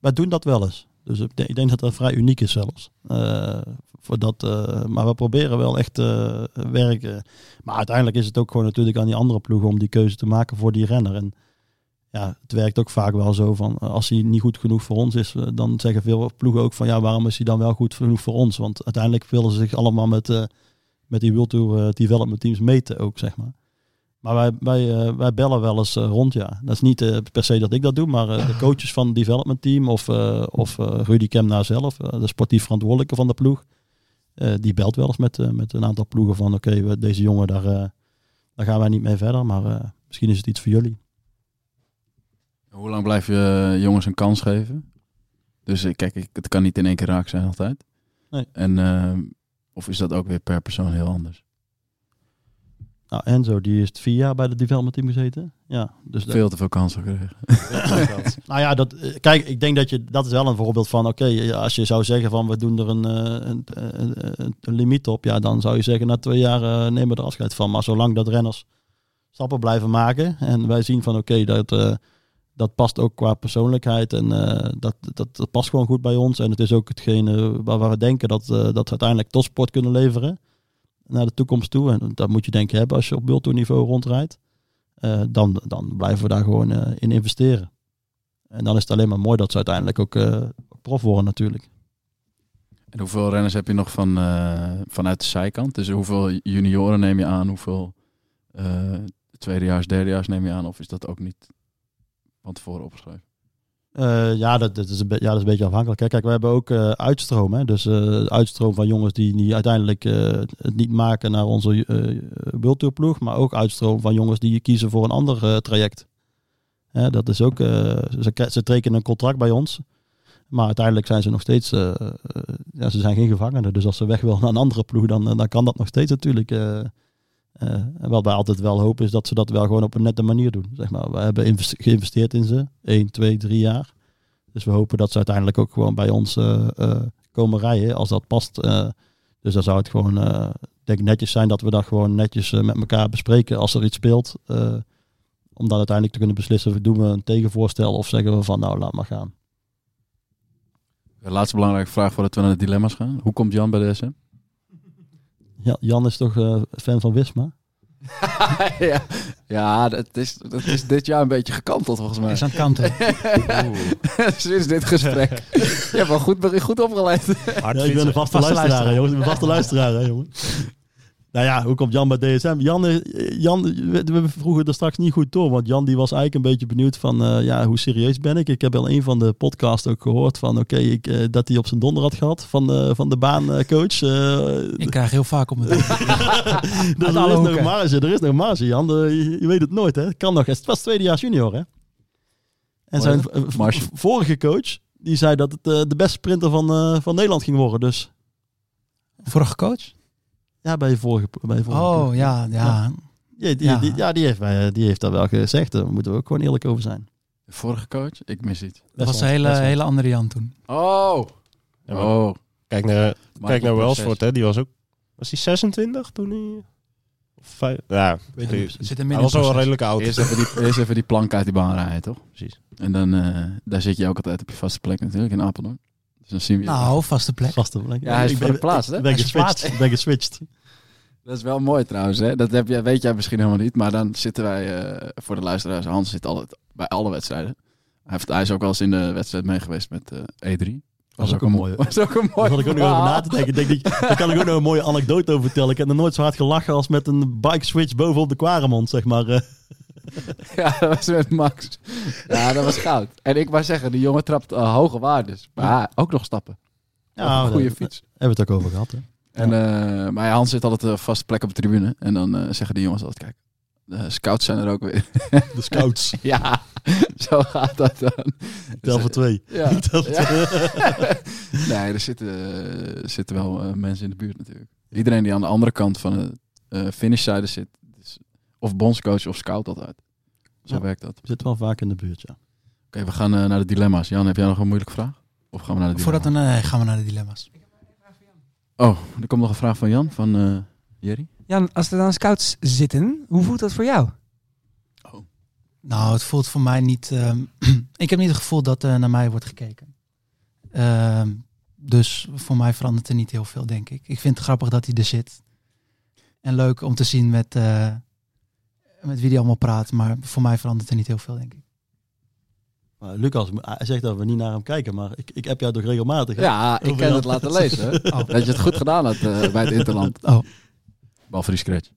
Wij doen dat wel eens. Dus ik denk, dat dat vrij uniek is zelfs. Eh, voor dat, maar we proberen wel echt te werken. Maar uiteindelijk is het ook gewoon natuurlijk aan die andere ploegen om die keuze te maken voor die renner. En ja, het werkt ook vaak wel zo van eh, als hij niet goed genoeg voor ons is, eh, dan zeggen veel ploegen ook van ja, waarom is hij dan wel goed genoeg voor ons? Want uiteindelijk willen ze zich allemaal met, eh, met die World Tour eh, development teams meten ook, zeg maar. Maar wij, wij, wij bellen wel eens rond, ja. Dat is niet per se dat ik dat doe, maar de coaches van het development team of, of Rudy Kemna zelf, de sportief verantwoordelijke van de ploeg, die belt wel eens met, met een aantal ploegen van oké, deze jongen, daar, daar gaan wij niet mee verder, maar misschien is het iets voor jullie. Hoe lang blijf je eh, jongens een kans geven? Dus eh, kijk, ik, het kan niet in één keer raak zijn altijd. Nee. En, eh, of is dat ook weer per persoon heel anders? Nou, Enzo, die is vier jaar bij het development team gezeten. Ja, dus dat- Veel te veel kansen gekregen. Nou ja, dat, kijk, ik denk dat je dat is wel een voorbeeld van, oké, als je zou zeggen van we doen er een, een, een, een, limiet op, ja, dan zou je zeggen na twee jaar nemen we er afscheid van. Maar zolang dat renners stappen blijven maken en wij zien van, oké, dat, dat past ook qua persoonlijkheid en eh, dat, dat, dat past gewoon goed bij ons. En het is ook hetgene waar, we denken dat, eh, dat we uiteindelijk topsport kunnen leveren naar de toekomst toe. En dat moet je denk ik hebben als je op World Tour niveau rondrijdt. Eh, dan, dan blijven we daar gewoon in investeren. En dan is het alleen maar mooi dat ze uiteindelijk ook prof worden natuurlijk. En hoeveel renners heb je nog van, vanuit de zijkant? Dus hoeveel junioren neem je aan? Hoeveel tweedejaars, derdejaars neem je aan? Of is dat ook niet van tevoren opgeschreven? Eh, ja, dat, dat is een ja, dat is een beetje afhankelijk. Hè. Kijk, we hebben ook eh, uitstroom. Hè. Dus eh, uitstroom van jongens die, die uiteindelijk het niet maken naar onze ploeg. Maar ook uitstroom van jongens die kiezen voor een ander traject. Hè, dat is ook, ze, ze tekenen een contract bij ons. Maar uiteindelijk zijn ze nog steeds, ja, ze zijn geen gevangenen. Dus als ze weg willen naar een andere ploeg, dan, dan kan dat nog steeds natuurlijk. Eh, wat wij altijd wel hopen is dat ze dat wel gewoon op een nette manier doen. Zeg maar. We hebben geïnvesteerd in ze, 1, 2, 3 jaar. Dus we hopen dat ze uiteindelijk ook gewoon bij ons eh, eh, komen rijden als dat past. dus dan zou het gewoon denk netjes zijn dat we dat gewoon netjes met elkaar bespreken als er iets speelt. om dan uiteindelijk te kunnen beslissen, doen we een tegenvoorstel of zeggen we van nou laat maar gaan. De laatste belangrijke vraag voordat we naar de dilemma's gaan. Hoe komt Jan bij de SM? Ja, Jan is toch eh, fan van Wisma? ja, ja dat, is, dat is dit jaar een beetje gekanteld volgens mij. Is aan het kanten. Sinds dit gesprek. Je hebt wel goed, goed opgeleid. Ja, ik ben een vaste luisteraar, jongens. Ik ben een vaste luisteraar, hè, jongen. Nou ja, hoe komt Jan bij DSM? Jan, Jan we, vroegen er straks niet goed door, want Jan die was eigenlijk een beetje benieuwd van, eh, ja, hoe serieus ben ik? Ik heb al een van de podcasts ook gehoord van, oké, ik eh, dat hij op zijn donder had gehad van, eh, van de baancoach. Ik krijg heel vaak om het dus er is nog marge, er is nog marge, Jan. Je, je weet het nooit, hè? Het kan nog. Het was tweedejaars junior, hè? En zijn vorige coach, die zei dat het de beste sprinter van, eh, van Nederland ging worden. Dus Vorige coach? Ja, bij je vorige, bij je vorige coach. Oh, ja, ja. Ja, die, Ja. Die, ja die, heeft, bij- die heeft daar wel gezegd. Daar moeten we ook gewoon eerlijk over zijn. De vorige coach? Ik mis iets. Dat was een hele, hele andere Jan toen. Oh! Ja, maar Oh. Kijk naar, kijk naar. Welsford, hè. Die was ook... Was hij 26 toen hij... Of vijf, ja, weet het. Er zit hij was wel middenproces. redelijk oud. Eerst even, die, eerst even die plank uit die baan rijden, toch? Precies. En dan, eh, daar zit je ook altijd op je vaste plek natuurlijk, in Apeldoorn. Dus dan zien we je. Nou, vaste plek. Vaste plek. Ja, hij is Ik ben- de plaats, hè? Ik ben Hij is geswitcht. verplaatst. Ik ben geswitcht. Dat is wel mooi trouwens, hè? Dat heb jij, weet jij misschien helemaal niet. Maar dan zitten wij, eh, voor de luisteraars, Hans zit altijd bij alle wedstrijden. Hij, heeft, hij is ook wel eens in de wedstrijd mee geweest met eh, E3. Was ook een mooie. Was ook een mooie Daar had ik ook nog over na te denken. Ik denk, die- daar kan ik ook nog een mooie anekdote over vertellen. Ik heb nog nooit zo hard gelachen als met een bike switch bovenop de Quaremont, zeg maar. Eh. Ja, dat was met Max. Ja, dat was goud. En ik wou zeggen, die jongen trapt eh, hoge waardes. Maar ja, ook nog stappen. Ja, een goede fiets. Hebben we het ook over gehad, hè? En, eh, maar ja, Hans zit altijd een vaste plek op de tribune. En dan eh, zeggen die jongens altijd, kijk, de scouts zijn er ook weer. De scouts. ja, zo gaat dat dan. Tel voor twee. Ja. Tel voor Ja. twee. nee, er zitten, er zitten wel eh, mensen in de buurt natuurlijk. Iedereen die aan de andere kant van de eh finishzijde zit, of bondscoach of scout altijd. Zo Ja. werkt dat. Oké, Zit wel vaak in de buurt, ja. we gaan eh, naar de dilemma's. Jan, heb jij nog een moeilijke vraag? Of gaan we naar de Voordat dilemma's? we, nee, gaan we naar de dilemma's. Oh, er komt nog een vraag van Jan, van eh Jerry. Jan, als er dan scouts zitten, hoe voelt dat voor jou? Nou, het voelt voor mij niet... ehm, ik heb niet het gevoel dat er naar mij wordt gekeken. Ehm, dus voor mij verandert er niet heel veel, denk ik. Ik vind het grappig dat hij er zit. En leuk om te zien met, eh, met wie hij allemaal praat. Maar voor mij verandert er niet heel veel, denk ik. Maar Lucas, hij zegt dat we niet naar hem kijken, maar ik, ik heb jou toch regelmatig. hè? Ja, ik Jan. het laten lezen. hè. Dat je het goed gedaan had eh, bij het Interland. Oh. Behalve die scratch.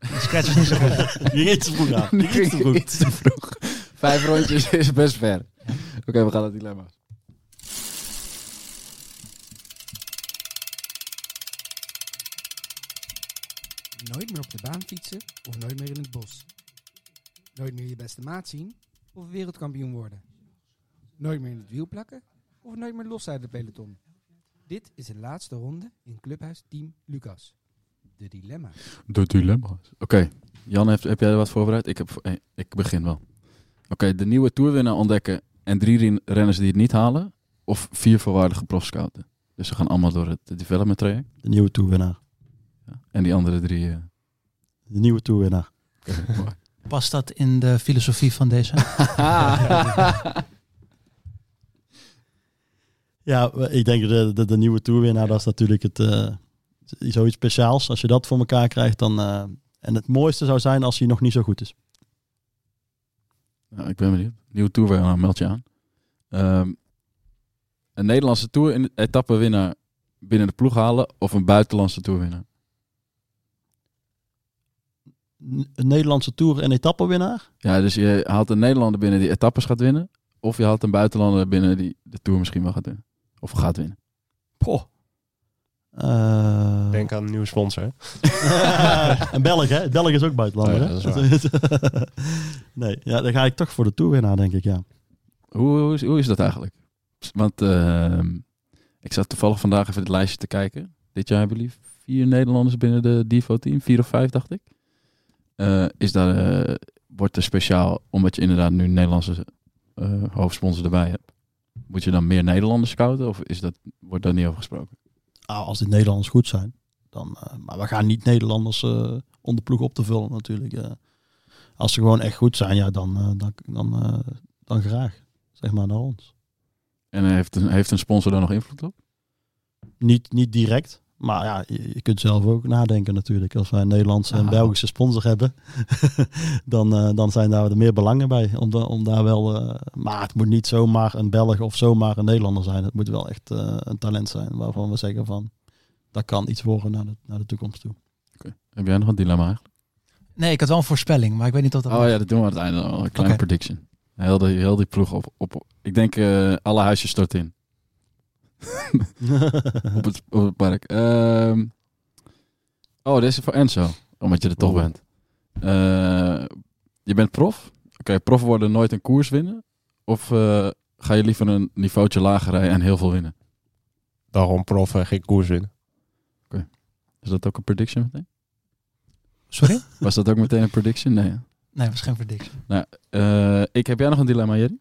Scratch is niet zo goed. Ging iets te vroeg aan. Je ging iets te vroeg. Iets te vroeg. Vijf rondjes is best ver. Oké, we gaan naar het Nooit meer op de baan fietsen of nooit meer in het bos. Nooit meer je beste maat zien of wereldkampioen worden. Nooit meer in het wiel plakken of nooit meer los uit de peloton. Dit is de laatste ronde in Clubhuis Team Lucas. De dilemma. De dilemma's. Oké, Jan, heb jij er wat voorbereid? Ik, heb, eh, ik begin wel. Oké, de nieuwe toerwinnaar ontdekken en drie ren- renners die het niet halen. Of vier volwaardige profscouten. Dus ze gaan allemaal door het development traject. De nieuwe toerwinnaar. En die andere drie... eh, De nieuwe mooi. Past dat in de filosofie van deze? Ja, ik denk de, de, de nieuwe toerwinnaar, dat is natuurlijk het, eh, zoiets speciaals. Als je dat voor elkaar krijgt, dan... eh, en het mooiste zou zijn als hij nog niet zo goed is. Nou, ik ben benieuwd. Nieuwe toerwinnaar, meld je aan. Ehm, een Nederlandse tour in etappewinnaar binnen de ploeg halen of een buitenlandse toerwinnaar? Een Nederlandse toer en etappenwinnaar? Ja, dus je haalt een Nederlander binnen die etappes gaat winnen. Of je haalt een buitenlander binnen die de tour misschien wel gaat winnen. Of gaat winnen. Poh. Eh, Denk aan een nieuwe sponsor. en Belg, hè? Belg is ook buitenlander, Oh ja, hè? dat is nee, ja, dan ga ik toch voor de toerwinnaar, denk ik, ja. Hoe, hoe, is, hoe is dat eigenlijk? Want ehm, ik zat toevallig vandaag even het lijstje te kijken. Dit jaar hebben jullie vier Nederlanders binnen de Divo-team. Vier of vijf, dacht ik. Eh, is daar, eh, wordt er speciaal, omdat je inderdaad nu een Nederlandse eh, hoofdsponsor erbij hebt. Moet je dan meer Nederlanders scouten? Of is dat, wordt daar niet over gesproken? Ah, als de Nederlanders goed zijn, dan... maar we gaan niet Nederlanders om de ploeg op te vullen, natuurlijk. als ze gewoon echt goed zijn, ja, dan, dan, dan, dan graag. Zeg maar naar ons. En heeft een, heeft een sponsor daar nog invloed op? Niet, niet direct. Maar ja, je, kunt zelf ook nadenken natuurlijk. Als wij een Nederlandse en. Belgische sponsor hebben, dan, eh, dan zijn daar er meer belangen bij. Om, da- om daar wel, eh, maar het moet niet zomaar een Belg of zomaar een Nederlander zijn. Het moet wel echt eh, een talent zijn waarvan we zeggen van, dat kan iets worden naar de, naar de toekomst toe. Heb jij nog een dilemma eigenlijk? Nee, ik had wel een voorspelling, maar ik weet niet of dat... Oh ja, dat doen we aan het einde. Een kleine prediction. Heel, de, heel die ploeg op. op ik denk eh, alle huisjes stort in. Op, het, op het park. Ehm, oh, deze is voor Enzo. Omdat je er toch bent. Eh, je bent prof. Oké, prof worden nooit een koers winnen. Of eh, ga je liever een niveautje lager rijden en heel veel winnen? Daarom prof en geen koers winnen. Is dat ook een prediction meteen? Sorry? Was dat ook meteen een prediction? Nee. hè? Nee, was geen prediction. Eh, ik heb jij nog een dilemma, Jerry?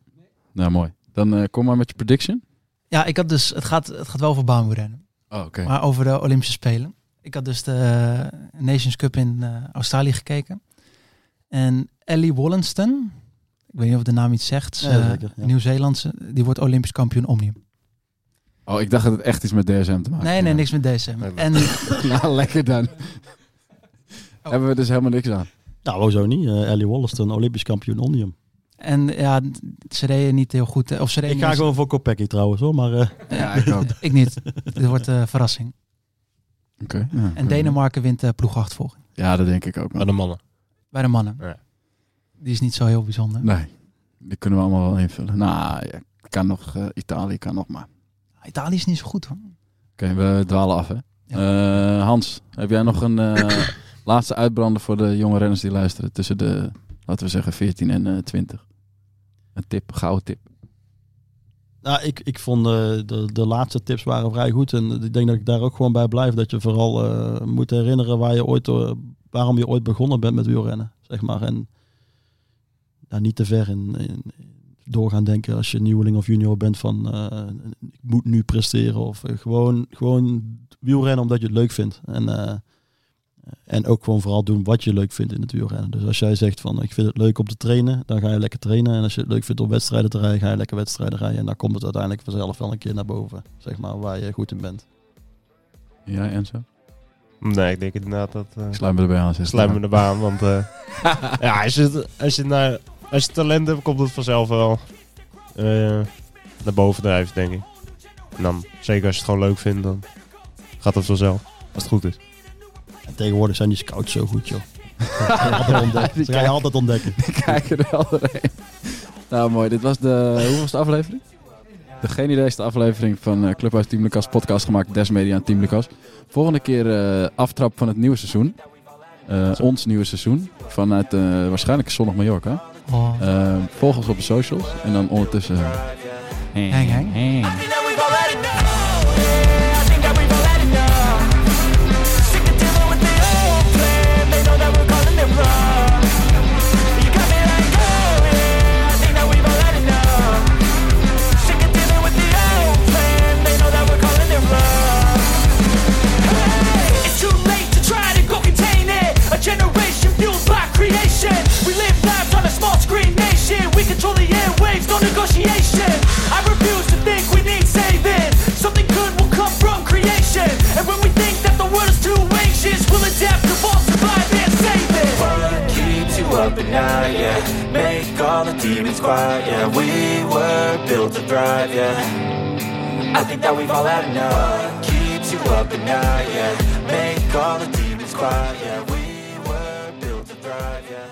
Nou, mooi. Dan eh, kom maar met je prediction. Ja, ik had dus... Het gaat, het gaat wel over baanwielrennen. Oh, oké. Maar over de Olympische Spelen. Ik had dus de Nations Cup in eh, Australië gekeken. En Ellie Wollenston, ik weet niet of de naam iets zegt, Ja, eh, ja. Nieuw-Zeelandse, die wordt Olympisch kampioen Omnium. Oh, ik dacht dat het echt iets met DSM te maken Nee, nee, niks met. Nee, En nou, lekker dan. Oh. Hebben we dus helemaal niks aan. Nou, hoezo niet? Eh, Ellie Wollaston, Olympisch kampioen Omnium. En ja, ze reden niet heel goed. eh, Of ze reden Ik ga niet- gewoon voor Kopecky trouwens hoor, maar eh, Ja, ik ook. Ik niet. Dit wordt een verrassing. Oké. ja, En Denemarken wint de ploegachtervolging. Ja, dat denk ik ook. Maar wel. de mannen. Bij de mannen. Ja. Die is niet zo heel bijzonder. Nee, die kunnen we allemaal wel invullen. Nou, ja, kan nog, eh, Italië kan nog maar. Italië is niet zo goed hoor. Oké, we dwalen af hè. Eh, Hans, heb jij nog een eh, laatste uitbrander voor de jonge renners die luisteren? Tussen de, laten we zeggen, 14 en eh 20. Een tip, gouden tip. nou, ik, ik vond eh, de, de laatste tips waren vrij goed. En ik denk dat ik daar ook gewoon bij blijf. Dat je vooral eh, moet herinneren waar je ooit, eh, waarom je ooit begonnen bent met wielrennen. Zeg maar. En nou, niet te ver in, in, doorgaan denken als je nieuweling of junior bent van eh, ik moet nu presteren. Of eh, gewoon, gewoon wielrennen omdat je het leuk vindt. En, eh, en ook gewoon vooral doen wat je leuk vindt in het wielrennen. Dus als jij zegt van ik vind het leuk om te trainen, dan ga je lekker trainen. En als je het leuk vindt om wedstrijden te rijden, ga je lekker wedstrijden rijden. En dan komt het uiteindelijk vanzelf wel een keer naar boven. Zeg maar waar je goed in bent. Ja, Enzo? Nee, ik denk inderdaad dat... eh Ik sluit me erbij aan. sluit me de baan, want eh, ja, als je, als, je naar, als je talent hebt, komt het vanzelf wel eh, naar boven drijven, denk ik. En dan, zeker als je het gewoon leuk vindt, dan gaat het vanzelf, als het goed is. En tegenwoordig zijn die scouts zo goed, joh. Dat ga je altijd ontdekken. Dat ga je altijd ontdekken. kijken er wel doorheen. Nou, mooi. Dit was de... Hoe was de aflevering? De Geen Idee is de aflevering van eh, Clubhuis Team Lucas. Podcast gemaakt Des Media en Team Lucas. Volgende keer eh, aftrap van het nieuwe seizoen. Eh, ons nieuwe seizoen. Vanuit eh, waarschijnlijk zonnig Mallorca. Oh. Eh, volg ons op de socials. En dan ondertussen... Hang, hang. I yeah Make all the demons quiet, yeah. We were built to thrive, yeah. I think that we've all had enough. Keeps you up at night, yeah. Make all the demons quiet, yeah. We were built to thrive, yeah